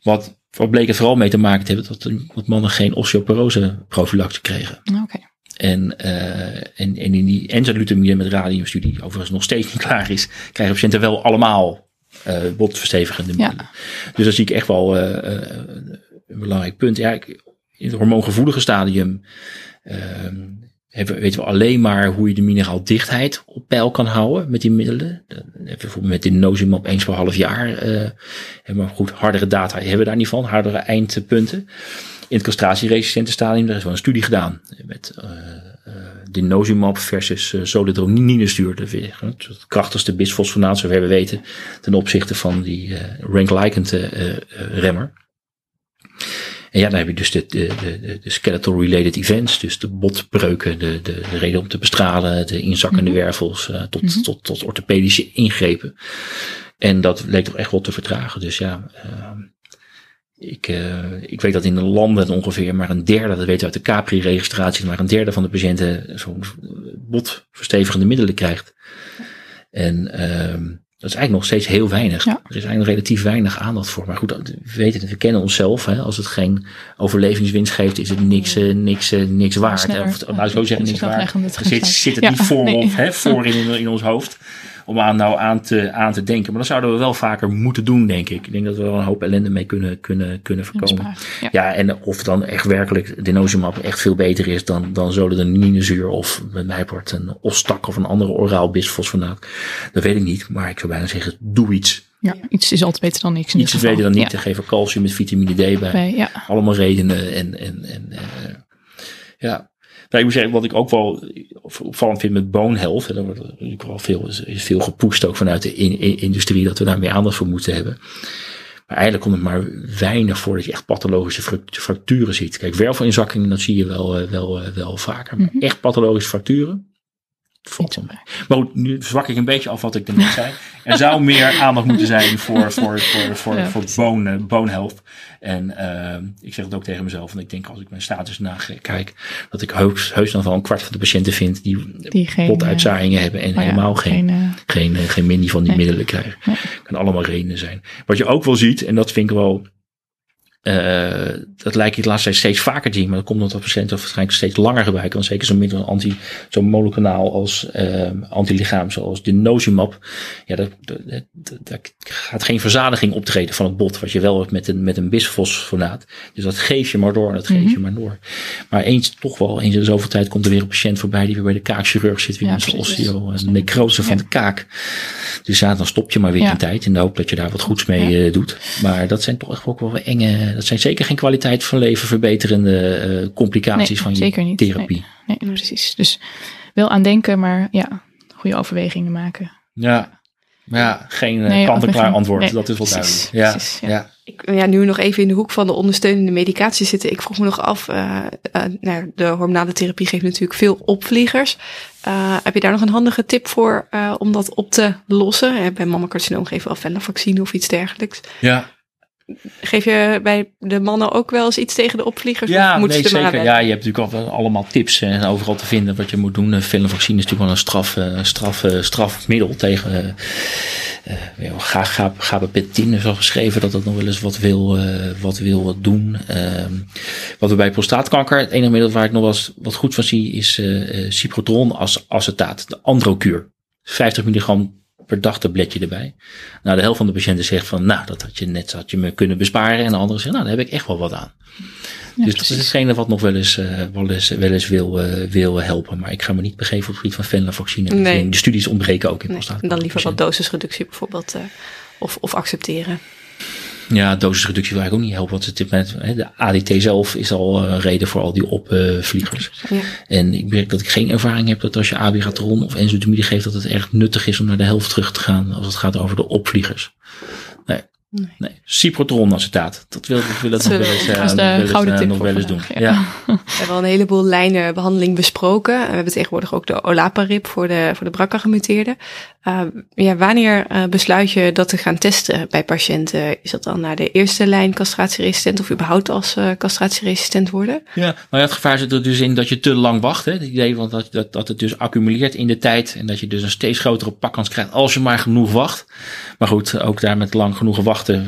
Wat, wat bleek het vooral mee te maken te hebben, dat, dat mannen geen osteoporose profilactie kregen. Oké. En, uh, en, en in die enzalutamide met radiumstudie, overigens nog steeds niet <laughs> klaar is, krijgen patiënten wel allemaal uh, botverstevigende middelen. Ja. Dus dat zie ik echt wel uh, een belangrijk punt. Ja, ik, in het hormoongevoelige stadium weten we alleen maar hoe je de mineraaldichtheid op peil kan houden met die middelen. Bijvoorbeeld met de eens per half jaar. Uh, maar goed, hardere data hebben we daar niet van, hardere eindpunten. In het castratieresistente stadium, daar is wel een studie gedaan met uh, versus uh, solidronine. Het krachtigste bisfosfonaat, zover we weten, ten opzichte van die uh, rank-likend remmer. En ja, dan heb je dus de, de, de, de skeletal related events, dus de botbreuken, de, de, de reden om te bestralen, de inzakkende mm-hmm. wervels, uh, tot, mm-hmm. tot, tot orthopedische ingrepen. En dat leek toch echt wel te vertragen. Dus ja, uh, ik, uh, ik weet dat in de landen ongeveer maar een derde, dat weten we uit de Capri-registratie, maar een derde van de patiënten zo'n botverstevigende middelen krijgt. En dat is eigenlijk nog steeds heel weinig. Ja. Er is eigenlijk nog relatief weinig aandacht voor. Maar goed, we weten het, we kennen onszelf. Hè. Als het geen overlevingswinst geeft, is het niks, uh, niks, uh, niks waard. Of, nou, zo zeggen, niks waard. Zit, zit het ja, niet voor, nee. of, hè, <laughs> voor in, in ons hoofd om aan nou aan te, aan te denken. Maar dat zouden we wel vaker moeten doen, denk ik. Ik denk dat we wel een hoop ellende mee kunnen, kunnen, kunnen voorkomen. Ja. ja, en of dan echt werkelijk denosumab echt veel beter is dan, dan zolidoninezuur of met mij wordt een ostak of een andere oraal bisfosfonaat. Dat weet ik niet, maar ik zou bijna zeggen, doe iets. Ja, iets is altijd beter dan niks. Iets is beter dan niet. Ja. Geef er calcium met vitamine D bij. bij ja. Allemaal redenen. En, en, en uh, ja, nou, ik moet zeggen, wat ik ook wel opvallend vind met bone health, en daar wordt natuurlijk wel veel, is veel gepusht ook vanuit de in, in, industrie dat we daar meer aandacht voor moeten hebben. Maar eigenlijk komt het maar weinig voor dat je echt pathologische fracturen ziet. Kijk, wervelinzakkingen, dat zie je wel, wel, wel vaker. Maar mm-hmm. echt pathologische fracturen, maar goed, nu zwak ik een beetje af wat ik net zei. Er zou <laughs> meer aandacht moeten zijn voor, voor, voor, voor, ja, voor bone, health. En uh, ik zeg het ook tegen mezelf. En ik denk als ik mijn status nakijk, dat ik heus, heus dan wel een kwart van de patiënten vind die, die potuitzaaiingen hebben en oh ja, helemaal geen, geen, uh, geen, geen mini van die nee. middelen krijgen. Nee. Kan allemaal redenen zijn. Wat je ook wel ziet, en dat vind ik wel uh, dat lijkt je de laatste tijd steeds vaker te zien, maar dat komt omdat patiënten waarschijnlijk steeds langer gebruiken. Want zeker zo'n middel, anti, zo'n monokanaal als uh, antilichaam, zoals de nozimab. Ja, daar, daar gaat geen verzadiging optreden van het bot, wat je wel hebt met een, met een bisfosfonaat. Dus dat geef je maar door en dat geef mm -hmm. je maar door. Maar eens, toch wel, eens in zoveel tijd komt er weer een patiënt voorbij die weer bij de kaakchirurg zit, weer ja, met osteo, een necrose van ja. de kaak. Dus ja, dan stop je maar weer ja. een tijd in de hoop dat je daar wat goeds mee uh, doet. Maar dat zijn toch echt ook wel enge dat zijn zeker geen kwaliteit van leven verbeterende uh, complicaties nee, van je zeker niet. therapie. Nee, nee, precies. Dus wel aan denken, maar ja, goede overwegingen maken. Ja, maar ja, geen nee, kant-en-klaar antwoord. Nee, dat is wel duidelijk. Ja, precies, ja. ja. Ik, ja, nu nog even in de hoek van de ondersteunende medicatie zitten. Ik vroeg me nog af, uh, uh, nou, de hormonale therapie geeft natuurlijk veel opvliegers. Uh, heb je daar nog een handige tip voor om dat op te lossen? bij mammacarcinoom geven we al venlafaxine of iets dergelijks. Ja, Geef je bij de mannen ook wel eens iets tegen de opvliegers? Ja, nee, zeker. Ja, je hebt natuurlijk al allemaal tips en overal te vinden wat je moet doen. Venlafaxine is natuurlijk wel een straf, straf, strafmiddel tegen uh, gabapentin is al geschreven dat dat nog wel eens wat wil, wat wil wat doen. Uh, wat we bij prostaatkanker, het enige middel waar ik nog wel eens wat goed van zie, is ciprotron als acetaat, de androkuur. 50 milligram per dag tabletje erbij. Nou, de helft van de patiënten zegt van, nou, dat had je net had je me kunnen besparen. En de andere zegt, nou, daar heb ik echt wel wat aan. Ja, dus precies. dat is hetgene wat nog wel eens, uh, wel eens, wel eens wil, uh, wil helpen. Maar ik ga me niet begeven op het gebied van venlafaxine. Nee. De studies ontbreken ook in nee, prostaat. Dan liever wat dosisreductie bijvoorbeeld. Uh, of, of accepteren. Ja, dosisreductie wil eigenlijk ook niet helpen. Want het, met, de ADT zelf is al een reden voor al die opvliegers. Ja. En ik merk dat ik geen ervaring heb dat als je abigatron of enzotamide geeft, dat het erg nuttig is om naar de helft terug te gaan als het gaat over de opvliegers. Nee. Nee. Ciprotronacetaat. Dat wil, ik wil het nog zullen wel eens, we- eh, Dat nog wel eens, eh, tip nog wel eens doen. Ja. ja. We hebben al een heleboel lijnen behandeling besproken. We hebben tegenwoordig ook de olaparib voor de, voor de BRCA-gemuteerden. Uh, ja, wanneer uh, besluit je dat te gaan testen bij patiënten? Is dat dan naar de eerste lijn castratieresistent of überhaupt als uh, castratieresistent worden? Ja, nou ja, het gevaar zit er dus in dat je te lang wacht. Hè. Het idee van dat, dat, dat het dus accumuleert in de tijd en dat je dus een steeds grotere pakkans krijgt als je maar genoeg wacht. Maar goed, ook daar met lang genoeg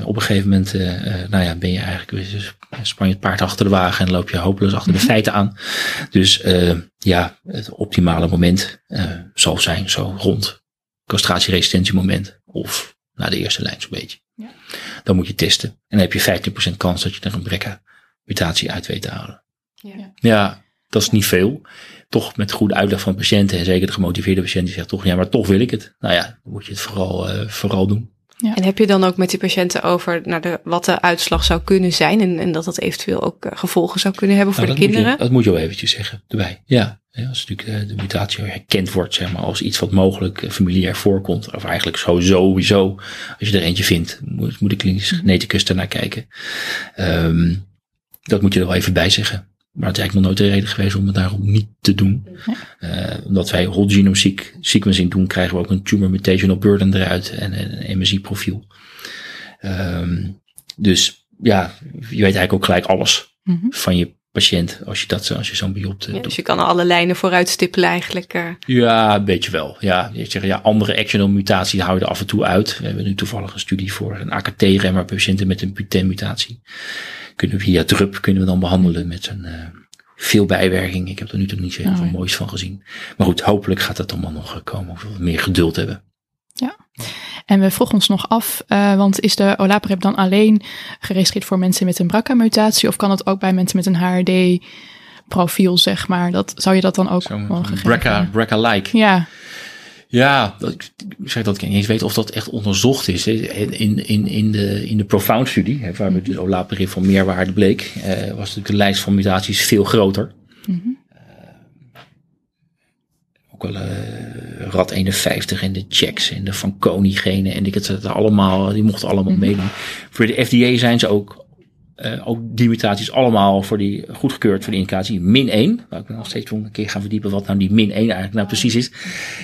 op een gegeven moment, uh, uh, nou ja, ben je eigenlijk, dus span je het paard achter de wagen en loop je hopeloos achter de feiten aan. Dus uh, ja, het optimale moment zal zijn zo rond castratieresistentiemoment of naar de eerste lijn zo'n beetje. Ja. Dan moet je testen. En dan heb je 15% kans dat je er een BRCA mutatie uit weet te halen. Ja. ja, dat is niet veel. Toch met goede uitleg van patiënten en zeker de gemotiveerde patiënt die zegt toch, ja, maar toch wil ik het. Nou ja, dan moet je het vooral, uh, vooral doen. Ja. En heb je dan ook met die patiënten over nou de, wat de uitslag zou kunnen zijn en, en dat dat eventueel ook uh, gevolgen zou kunnen hebben voor nou, de dat kinderen? Moet je, dat moet je wel eventjes zeggen erbij. Ja, als natuurlijk de mutatie herkend wordt zeg maar, als iets wat mogelijk familiair voorkomt, of eigenlijk sowieso, als je er eentje vindt, moet, moet de klinische geneticus ernaar kijken. Um, dat moet je er wel even bij zeggen. Maar het is eigenlijk nog nooit de reden geweest om het daarom niet te doen. Ja. Uh, omdat wij whole genome sequencing doen, krijgen we ook een tumor mutational burden eruit en, en een MSI profiel. Um, dus ja, je weet eigenlijk ook gelijk alles mm -hmm. van je patiënt als je, dat, als je zo'n biopte ja, Dus je kan alle lijnen vooruit stippelen eigenlijk. Uh. Ja, een beetje wel. Ja, je zegt, ja, andere actional mutaties houden af en toe uit. We hebben nu toevallig een studie voor een AKT-remmer patiënten met een PTEN-mutatie. Kunnen we via drup kunnen we dan behandelen met een uh, veel bijwerking. Ik heb er nu toch niet zo heel veel oh, ja. moois van gezien. Maar goed, hopelijk gaat dat allemaal nog komen. Of we meer geduld hebben. Ja, en we vroegen ons nog af, uh, want is de olaparib dan alleen geregistreerd voor mensen met een BRCA-mutatie of kan het ook bij mensen met een HRD-profiel, zeg maar? Dat, zou je dat dan ook mogen BRCA, BRCA-like? Ja. Ja, ik zeg dat ik niet eens weet of dat echt onderzocht is. In, in, in, de, in de Profound-studie, waar we dus olaparib van meerwaarde bleek, uh, was natuurlijk de lijst van mutaties veel groter. Mm -hmm. Ook wel uh, RAD 51 en de checks en de Fanconi genen en ik het allemaal, die mochten allemaal mm -hmm. meedoen. Voor de FDA zijn ze ook, uh, ook die mutaties allemaal voor die goedgekeurd voor de indicatie min 1. Waar ik me nog steeds een keer gaan verdiepen wat nou die min 1 eigenlijk nou precies is.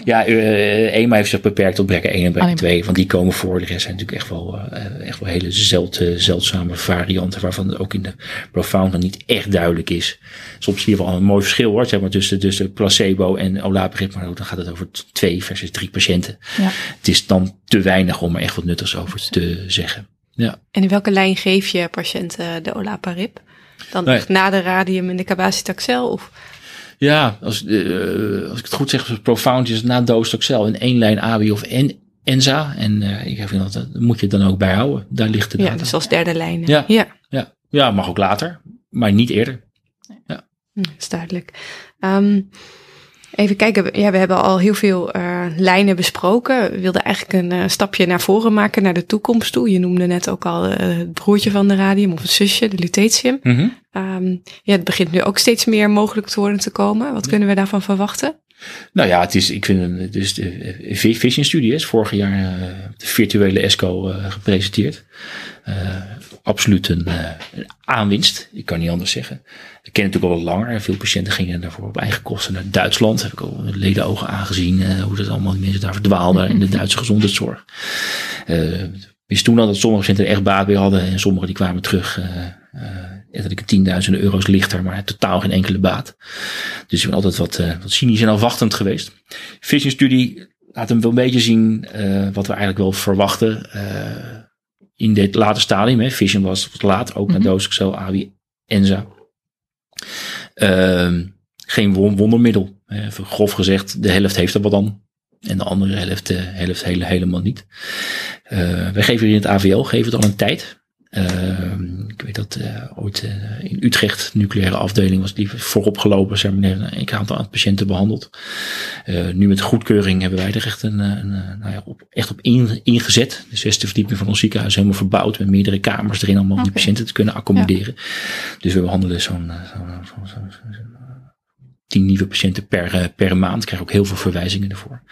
Ja, uh, EMA heeft zich beperkt tot BRCA 1 en BRCA 2, want die komen voor. De rest zijn natuurlijk echt wel, uh, echt wel hele zeld, zeldzame varianten waarvan ook in de Profound nog niet echt duidelijk is. Soms zie je wel een mooi verschil hoor, zeg maar tussen, tussen placebo en olaparib, maar dan gaat het over twee versus drie patiënten. Ja. Het is dan te weinig om er echt wat nuttigs over te zeggen. Ja. En in welke lijn geef je patiënten de olaparib? Dan nee. na de radium en de cabazitaxel? Of? Ja, als, uh, als ik het goed zeg, Profound is na docetaxel in één lijn ABI of en, ENZA. En uh, ik vind dat, dat moet je dan ook bijhouden. Daar ligt de Ja, data. dus als derde lijn. Ja, ja. Ja. ja, mag ook later, maar niet eerder. Ja. Hm, dat is duidelijk. Um, Even kijken, ja, we hebben al heel veel uh, lijnen besproken. We wilden eigenlijk een uh, stapje naar voren maken, naar de toekomst toe. Je noemde net ook al uh, het broertje van de radium of het zusje, de lutetium. Mm -hmm. um, ja, het begint nu ook steeds meer mogelijk te worden te komen. Wat kunnen we daarvan verwachten? Nou ja, het is, ik vind het is de Vision Studie is vorig jaar de virtuele ESCO gepresenteerd. Absoluut een, een aanwinst, ik kan niet anders zeggen. Ik ken het natuurlijk al langer. Veel patiënten gingen daarvoor op eigen kosten naar Duitsland. Heb ik al met ledenogen aangezien uh, hoe dat allemaal die mensen daar verdwaalden in de Duitse gezondheidszorg. Uh, wist toen al dat sommige patiënten echt baat bij hadden en sommigen die kwamen terug. Uh, letterlijk tienduizenden euro's lichter, maar totaal geen enkele baat. Dus ik ben altijd wat, wat cynisch en afwachtend geweest. Vision studie laat hem wel een beetje zien wat we eigenlijk wel verwachten in dit late stadium. Hè. Vision was wat laat, ook naar Docexel, AWI, ENZA. Uh, geen wondermiddel. Even grof gezegd, de helft heeft er wat aan. En de andere helft, uh, helft hele, helemaal niet. Uh, wij geven hier in het AVL geven het al een tijd. Uh, ik weet dat ooit in Utrecht, nucleaire afdeling, was die voorop gelopen. Ze hebben een aantal patiënten behandeld. nu met goedkeuring hebben wij er echt, een, een nou ja, op, echt op in, ingezet. De zesde verdieping van ons ziekenhuis helemaal verbouwd. Met meerdere kamers erin om okay. die patiënten te kunnen accommoderen. Ja. Dus we behandelen zo'n zo, zo, zo, tien nieuwe patiënten per, per maand. Ik krijg ook heel veel verwijzingen ervoor.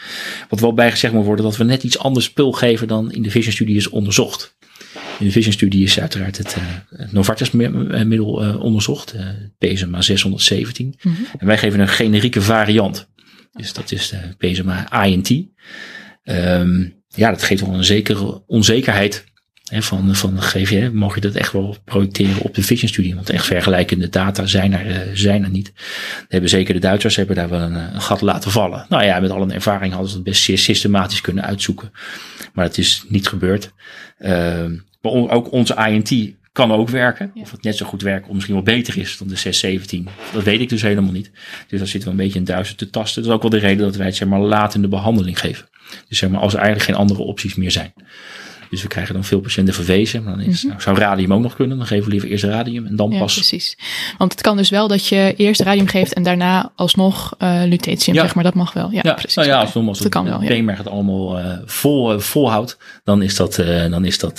Wat wel bijgezegd moet worden, dat we net iets anders spul geven dan in de Vision studie is onderzocht. In de Vision-studie is uiteraard het, uh, Novartis-middel uh, onderzocht, uh, PSMA 617. Mm -hmm. En wij geven een generieke variant. Dus dat is de PSMA INT. Um, ja, dat geeft wel een zekere onzekerheid hè, van, van GVM. Mag je dat echt wel projecteren op de Vision-studie? Want echt vergelijkende data zijn er, zijn er niet. hebben zeker de Duitsers hebben daar wel een, een, gat laten vallen. Nou ja, met al een ervaring hadden ze het best zeer systematisch kunnen uitzoeken. Maar het is niet gebeurd. Uh, maar ook onze INT kan ook werken. Of het net zo goed werkt of misschien wel beter is dan de 617. Dat weet ik dus helemaal niet. Dus daar zitten we een beetje in duizend te tasten. Dat is ook wel de reden dat wij het zeg maar laat in de behandeling geven. Dus zeg maar als er eigenlijk geen andere opties meer zijn. Dus we krijgen dan veel patiënten verwezen. Maar dan is, mm -hmm. nou, zou radium ook nog kunnen. Dan geven we liever eerst radium en dan ja, pas. precies. Want het kan dus wel dat je eerst radium geeft en daarna alsnog uh, lutetium, Ja. zeg maar. Dat mag wel. Ja, Ja, precies. nou ja, als, als het kan wel. Ja. het allemaal eh, vol, eh, volhoudt, dan is dat, dan is dat,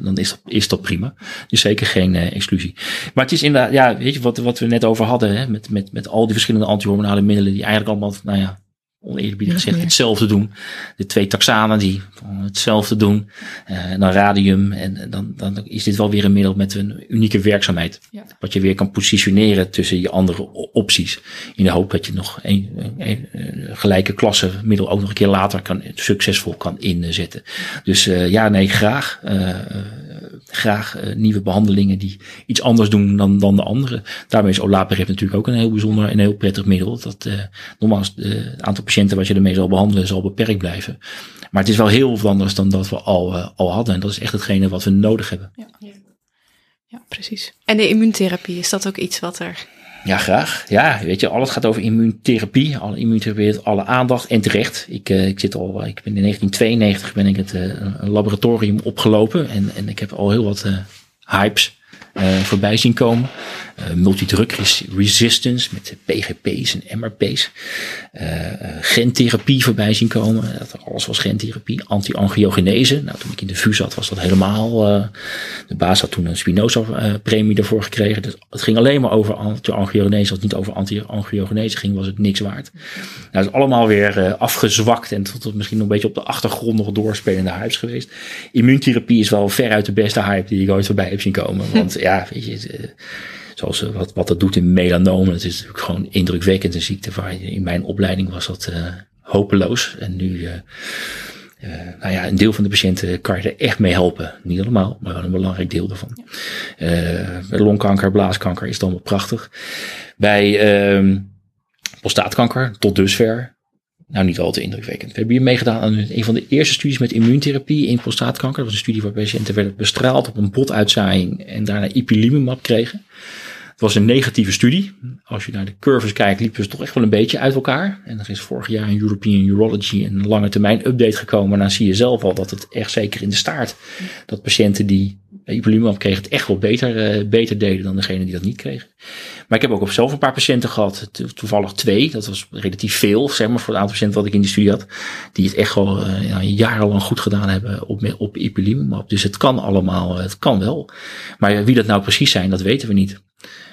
dan is dat, is dat prima. Dus zeker geen exclusie. Maar het is inderdaad, ja, weet je wat, wat we net over hadden, hè, met, met, met al die verschillende antihormonale middelen die eigenlijk allemaal, nou ja, oneerbiedig gezegd, meer. hetzelfde doen. De twee taxanen die hetzelfde doen. eh, en dan radium. En dan, dan is dit wel weer een middel met een unieke werkzaamheid. Ja. Wat je weer kan positioneren tussen je andere opties. In de hoop dat je nog een, een, een gelijke klasse middel ook nog een keer later kan, succesvol kan inzetten. Dus uh, ja, nee, graag. Uh, graag uh, nieuwe behandelingen die iets anders doen dan, dan de andere. Daarmee is olaparib natuurlijk ook een heel bijzonder en heel prettig middel. Dat uh, nogmaals, het aantal patiënten wat je ermee zal behandelen zal beperkt blijven. Maar het is wel heel wat anders dan dat we al, uh, al hadden. En dat is echt hetgene wat we nodig hebben. Ja, ja precies. En de immuuntherapie, is dat ook iets wat er ja, graag. Ja, weet je, alles gaat over immuuntherapie. Alle immuuntherapie alle aandacht en terecht. Ik, uh, ik zit al, ik ben in 1992 ben ik het uh, een laboratorium opgelopen en, en ik heb al heel wat uh, hypes voorbij zien komen. Uh, multidrug res resistance met PGP's en MRP's. Uh, gentherapie voorbij zien komen. Dat alles was gentherapie. Anti-angiogenese. Nou, toen ik in de VU zat was dat helemaal... De baas had toen een Spinoza-premie daarvoor gekregen. Dus het ging alleen maar over anti-angiogenese. Als het niet over anti-angiogenese ging, was het niks waard. Nou, dat is allemaal weer afgezwakt. En tot misschien nog een beetje op de achtergrond nog doorspelende hypes geweest. Immuuntherapie is wel veruit de beste hype die ik ooit voorbij heb zien komen. Want ja, weet je zoals wat, wat dat doet in melanomen. Het is natuurlijk gewoon indrukwekkend een ziekte. Waar in mijn opleiding was dat uh, hopeloos. En nu, uh, nou ja, een deel van de patiënten kan je er echt mee helpen. Niet allemaal, maar wel een belangrijk deel daarvan. Longkanker, blaaskanker is dan wel prachtig. Bij ehm, prostaatkanker, tot dusver, nou, niet al te indrukwekkend. We hebben hier meegedaan aan een van de eerste studies met immuuntherapie in prostaatkanker. Dat was een studie waar patiënten werden bestraald op een botuitzaaiing en daarna ipilimumab kregen. Het was een negatieve studie. Als je naar de curves kijkt, liepen ze toch echt wel een beetje uit elkaar. En er is vorig jaar in European Urology een lange termijn update gekomen. Maar dan zie je zelf al dat het echt zeker in de staart, dat patiënten die ipilimumab kregen het echt wel beter, uh, beter deden dan degene die dat niet kregen. Maar ik heb ook op zelf een paar patiënten gehad, toevallig twee, dat was relatief veel, zeg maar, voor het aantal patiënten wat ik in die studie had, die het echt wel uh, ja, jarenlang goed gedaan hebben op, op ipilimumab. Dus het kan allemaal, het kan wel. Maar wie dat nou precies zijn, dat weten we niet.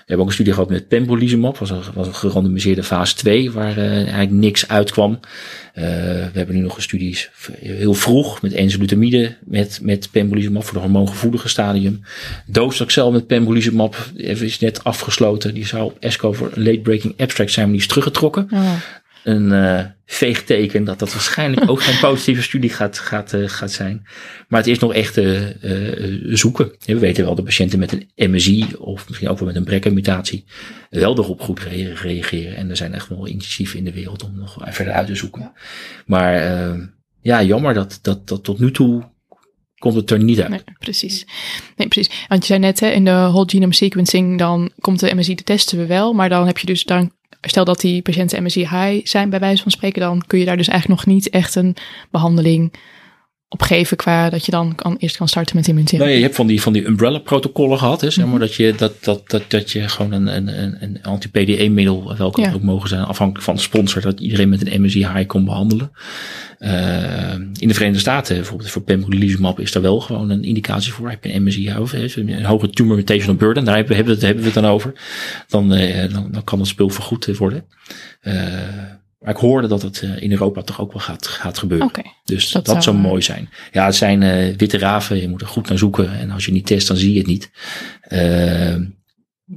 We hebben ook een studie gehad met pembrolizumab, was een, was een gerandomiseerde fase 2, waar uh, eigenlijk niks uitkwam. Uh, we hebben nu nog een studie heel vroeg met enzalutamide, met, met pembrolizumab voor de hormoongevoelige stadium. Docetaxel met pembrolizumab is net afgesloten. Die zou op ESCO voor een late breaking abstract zijn, maar die is teruggetrokken. Oh. Een uh, veegteken dat dat waarschijnlijk ook geen <laughs> positieve studie gaat, gaat, uh, gaat zijn. Maar het is nog echt uh, zoeken. We weten wel dat patiënten met een MSI of misschien ook wel met een BRCA-mutatie wel erop goed re reageren. En er zijn echt wel initiatieven in de wereld om nog verder uit te zoeken. Maar ja, jammer dat, dat, dat tot nu toe komt het er niet uit. Nee, precies. Nee, precies. Want je zei net, hè, in de whole genome sequencing, dan komt de MSI, te testen we wel. Maar dan heb je dus, dan stel dat die patiënten MSI high zijn, bij wijze van spreken, dan kun je daar dus eigenlijk nog niet echt een behandeling op geven qua dat je dan kan, eerst kan starten met immuuntherapie. Nee, je hebt van die, van die umbrella protocollen gehad, hè, zeg maar, mm -hmm. dat, je, dat, dat, dat, dat je gewoon een, een, een anti-PDE middel, welke ja. ook mogen zijn, afhankelijk van de sponsor, dat iedereen met een MSI high kon behandelen. Uh, in de Verenigde Staten, bijvoorbeeld voor pembrolizumab, is daar wel gewoon een indicatie voor. Heb je een MSI of een hoge tumor mutational burden, daar hebben we, hebben we het dan over. Dan, uh, dan, dan kan dat spul vergoed worden. Uh, Maar ik hoorde dat het in Europa toch ook wel gaat, gaat gebeuren. Dus dat dat, zou, zou mooi zijn. Ja, het zijn eh, witte raven. Je moet er goed naar zoeken. En als je niet test, dan zie je het niet. Eh,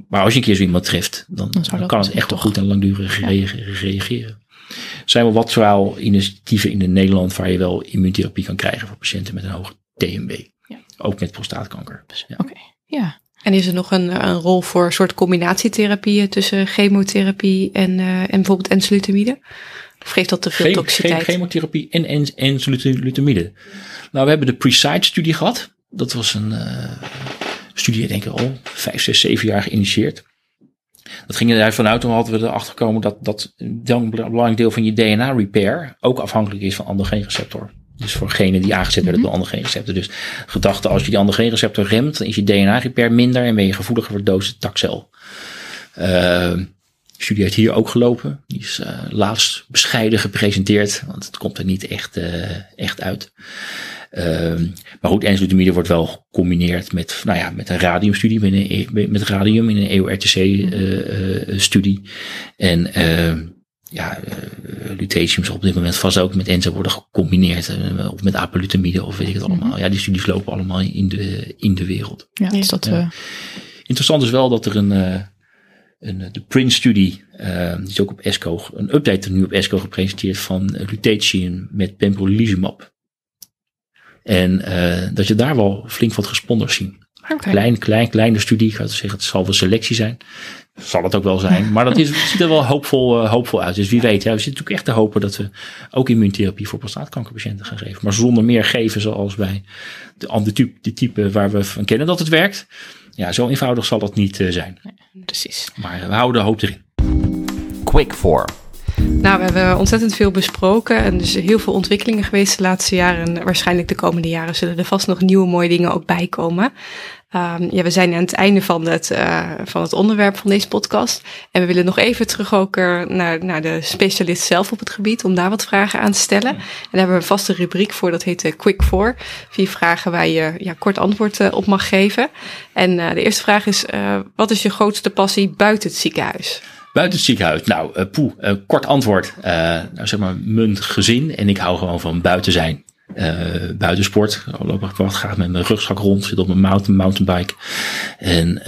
maar als je een keer zo iemand treft, dan, kan het echt wel toch- goed en langdurig rea- reageren. Er zijn wel wat zwaar initiatieven in Nederland waar je wel immuuntherapie kan krijgen voor patiënten met een hoog TMB. Ja. Ook met prostaatkanker. Ja. Oké. Ja. En is er nog een, een rol voor een soort combinatietherapieën tussen chemotherapie en, eh, en bijvoorbeeld enzalutamide? Of geeft dat te veel Geen, toxiciteit? chemotherapie en, en, en lutamide. Nou, we hebben de Preside-studie gehad. Dat was een eh, studie, denk ik al vijf, zes, zeven jaar geïnitieerd. Dat ging er vanuit, toen hadden we erachter gekomen dat, dat een belangrijk deel van je DNA-repair ook afhankelijk is van androgeenreceptor. Dus voor genen die aangezet werden door androgeenreceptor. Dus gedachte, als je die androgeenreceptor remt, dan is je DNA-repair minder en ben je gevoeliger voor dose takcel. Uh, studie heeft hier ook gelopen. Die is uh, laatst bescheiden gepresenteerd, want het komt er niet echt, uh, echt uit. Uh, maar goed, enzalutamide wordt wel gecombineerd met, nou ja, met een radiumstudie, met, een, met radium in een E EORTC-studie. en ja, lutetium zal op dit moment vast ook met enza worden gecombineerd, of met apalutamide of weet ik het allemaal. Ja, die studies lopen allemaal in de, in de wereld. Ja, dus dat, uh... Interessant is wel dat er een, een de Prince-studie, uh, die is ook op ESCO, een update nu op ESCO gepresenteerd van lutetium met pembrolizumab. En dat je daar wel flink wat responders. Okay. Klein, klein, kleine studie, ik ga zeggen, het zal wel selectie zijn. Zal het ook wel zijn. Maar dat is, het <laughs> ziet er wel hoopvol, uh, hoopvol uit. Dus wie weet, ja, we zitten natuurlijk echt te hopen dat we ook immuuntherapie voor prostaatkankerpatiënten gaan geven. Maar zonder meer geven zoals bij de andere type, de type waar we van kennen dat het werkt. Ja, zo eenvoudig zal dat niet uh, zijn. Nee, precies. Maar we houden de hoop erin. Quick for. Nou, we hebben ontzettend veel besproken en dus heel veel ontwikkelingen geweest de laatste jaren. En waarschijnlijk de komende jaren zullen er vast nog nieuwe mooie dingen ook bij komen. Um, ja, we zijn aan het einde van het, uh, van het onderwerp van deze podcast. En we willen nog even terug ook naar, naar de specialist zelf op het gebied, om daar wat vragen aan te stellen. En daar hebben we een vaste rubriek voor, dat heet Quick For. Vier vragen waar je ja, kort antwoord op mag geven. En de eerste vraag is, wat is je grootste passie buiten het ziekenhuis? Buiten het ziekenhuis. Nou, uh, poeh, uh, kort antwoord. Uh, nou, zeg maar, mijn gezin. En ik hou gewoon van buiten zijn. Buitensport. Ik loop wat graag met mijn rugzak rond. Zit op mijn mountain, mountainbike. En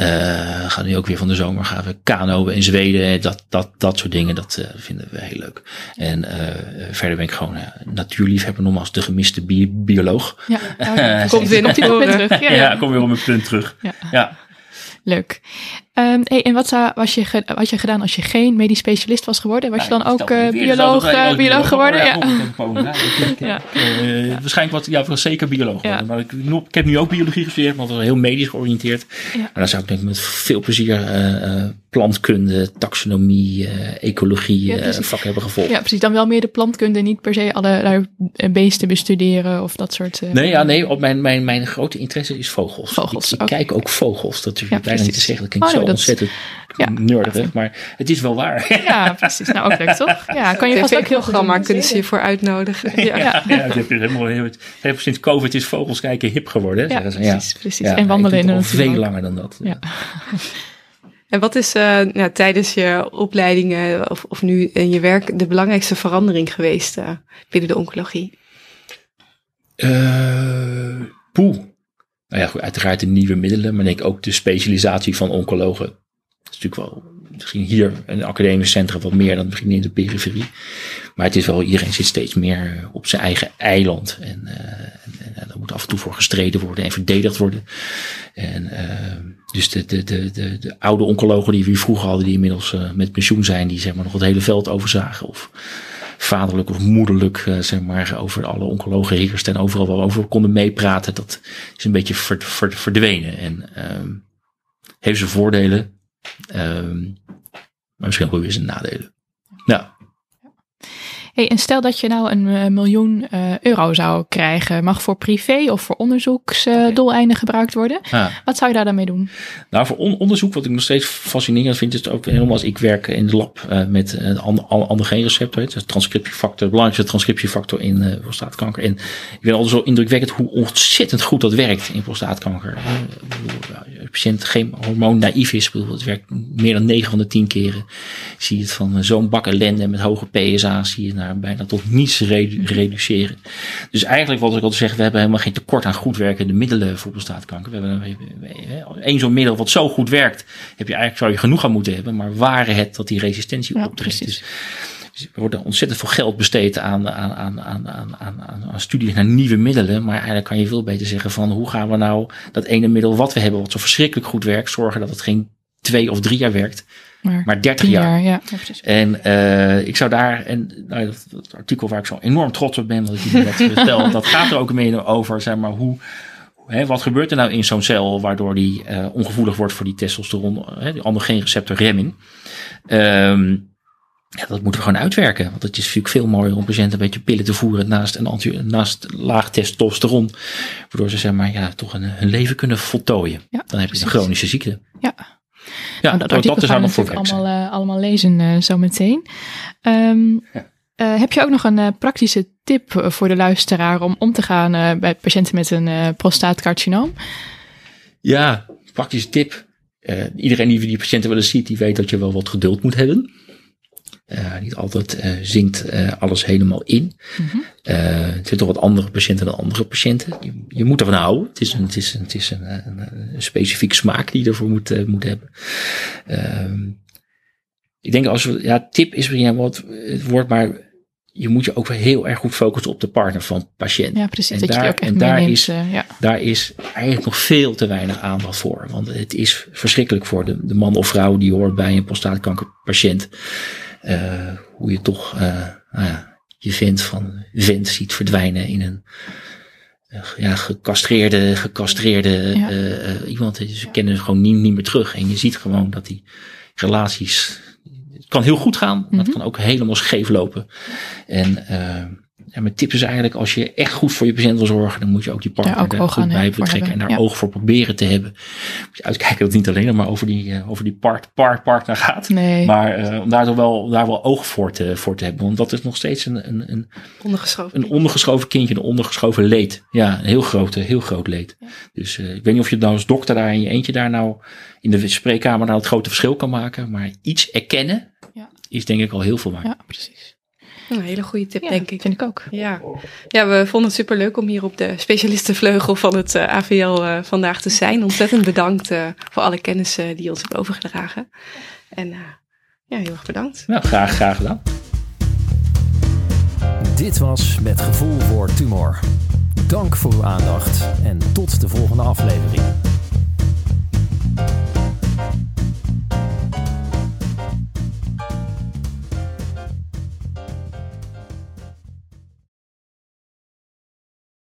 ga nu ook weer van de zomer gaan we kanoën in Zweden. Dat, dat, dat soort dingen. Dat vinden we heel leuk. En verder ben ik gewoon natuurliefhebber. Nogmaals de gemiste bi bioloog. Ja, <laughs> ja komt weer op die punt terug. Ja, ja. ja, kom weer op mijn punt terug. Ja. ja. Leuk. Um, hey, en wat zou, was je, was je gedaan als je geen medisch specialist was geworden? Was je dan ook uh, bioloog, uh, bioloog geworden? Ja. Uh, waarschijnlijk wat, ja, was zeker bioloog geworden. Maar ik, ik, heb nu ook biologie gestudeerd, want dat was heel medisch georiënteerd. Maar dan zou ik denk ik met veel plezier uh, plantkunde, taxonomie, ecologie ja, vak hebben gevolgd. Ja, precies. Dan wel meer de plantkunde, niet per se alle beesten bestuderen of dat soort. nee, ja, nee. Op mijn, mijn, mijn grote interesse is vogels. Vogels. Ik, ik okay. kijk ook vogels. Dat is bijna niet te zeggen. Dat klinkt oh, zo ontzettend ja. nerdig, maar het is wel waar. Ja, precies. Nou, ook leuk, toch? Ja, kan je vast ook heel programma kunnen ze je voor uitnodigen. Ja, ja. ja het is helemaal heel, sinds COVID is vogels kijken hip geworden. Ja, precies, precies. en wandelen in de natuur. veel langer dan dat. Ja. <laughs> En wat is uh, nou, tijdens je opleidingen of, of nu in je werk de belangrijkste verandering geweest uh, binnen de oncologie? Uh, poeh. Nou ja, goed, uiteraard de nieuwe middelen, maar denk ook de specialisatie van oncologen. Dat is natuurlijk wel misschien hier een academisch centrum wat meer dan misschien in de periferie. Maar het is wel, iedereen zit steeds meer op zijn eigen eiland. En, uh, en, er moet af en toe voor gestreden worden en verdedigd worden. En uh, dus de, de, de, de, de oude oncologen die we hier vroeger hadden, die inmiddels met pensioen zijn, die zeg maar nog het hele veld overzagen. Of vaderlijk of moederlijk, uh, zeg maar, over alle oncologen heerst en overal wel over konden meepraten. Dat is een beetje ver, ver, verdwenen. En um, heeft zijn voordelen, um, maar misschien ook weer zijn nadelen. Nou. Hey, en stel dat je nou een uh, miljoen uh, euro zou krijgen, mag voor privé of voor onderzoeksdoeleinden gebruikt worden. Wat zou je daar dan mee doen? Nou, voor on onderzoek, wat ik nog steeds fascinerend vind, is het ook helemaal als ik werk in de lab met een ander, genreceptor, het transcriptiefactor, de belangrijkste transcriptiefactor in prostaatkanker. En ik vind altijd zo indrukwekkend hoe ontzettend goed dat werkt in prostaatkanker. Patiënt geen hormoon naïef is, bedoel, het werkt meer dan 9 van de 10 keren. Zie je het van zo'n bak ellende met hoge PSA, zie je naar bijna tot niets redu reduceren. Dus eigenlijk wat ik altijd zeg, we hebben helemaal geen tekort aan goed werkende middelen voor prostaatkanker. We hebben één zo'n middel wat zo goed werkt, heb je eigenlijk, zou je genoeg aan moeten hebben. Maar waren het dat die resistentie optreedt. Dus er wordt ontzettend veel geld besteed aan, aan, aan, aan, aan, aan, aan studies naar nieuwe middelen. Maar eigenlijk kan je veel beter zeggen van hoe gaan we nou dat ene middel wat we hebben, wat zo verschrikkelijk goed werkt, zorgen dat het geen twee of drie jaar werkt, maar, maar 30 jaar. jaar ja. ja en uh, ik zou daar, en nou, dat, dat, artikel waar ik zo enorm trots op ben, dat ik je net <laughs> vertel, dat gaat er ook mee over, zeg maar, hoe, hè, wat gebeurt er nou in zo'n cel waardoor die uh, ongevoelig wordt voor die testosteron, hè, die andere receptor remming. Um, ja, dat moeten we gewoon uitwerken. Want het is natuurlijk veel mooier om patiënten een beetje pillen te voeren naast, een anti, naast laag testosteron. Waardoor ze zeg maar, ja, toch een, hun leven kunnen voltooien. Ja, Dan heb je een chronische ziekte. Ja, ja, nou, dat, artikel dat is allemaal voor allemaal, uh, allemaal lezen uh, zo meteen. Um, ja. uh, heb je ook nog een praktische tip voor de luisteraar om om te gaan bij patiënten met een prostaatcarcinoom? Ja, praktische tip. iedereen die die patiënten wel eens ziet, die weet dat je wel wat geduld moet hebben. Uh, niet altijd uh, zinkt uh, alles helemaal in. Mm -hmm. het zijn toch wat andere patiënten dan andere patiënten. Je, je moet ervan houden. Het is een, het is een, het is een, een, een specifiek smaak die je ervoor moet, moet hebben. Ehm, ik denk als we, ja, tip is ja, wat het woord, maar je moet je ook wel heel erg goed focussen op de partner van patiënt. Ja, precies. En daar, en daar is, ja. daar is eigenlijk nog veel te weinig aandacht voor. Want het is verschrikkelijk voor de, de man of vrouw die hoort bij een prostaatkankerpatiënt. Uh, hoe je toch, uh, nou ja, je vent van vent ziet verdwijnen in een uh, ja, gecastreerde, gecastreerde ja. iemand. Ze kennen ze gewoon niet, niet meer terug. En je ziet gewoon dat die relaties, het kan heel goed gaan, maar mm -hmm. het kan ook helemaal scheef lopen. En ja, mijn tip is eigenlijk, als je echt goed voor je patiënt wil zorgen, dan moet je ook die partner ook er goed bij betrekken en daar ja. oog voor proberen te hebben. Moet je uitkijken dat het niet alleen maar over die, uh, over die part, part, partner gaat. Nee. Maar uh, om daar toch wel, daar wel oog voor te, voor te hebben. Want dat is nog steeds een, een, een, ondergeschoven, een ondergeschoven kindje, een ondergeschoven leed. Ja, een heel groot, heel groot leed. Ja. Dus uh, ik weet niet of je nou als dokter daar in je eentje daar nou in de spreekkamer nou het grote verschil kan maken. Maar iets erkennen is denk ik al heel veel waard. Ja, precies. Een hele goede tip, ja, denk ik. Vind ik ook. Ja. ja, we vonden het super leuk om hier op de specialistenvleugel van het uh, AVL uh, vandaag te zijn. Ontzettend bedankt uh, voor alle kennis die je ons hebt overgedragen. En ja, heel erg bedankt. Ja, graag, graag gedaan. Dit was Met Gevoel voor Tumor. Dank voor uw aandacht en tot de volgende aflevering.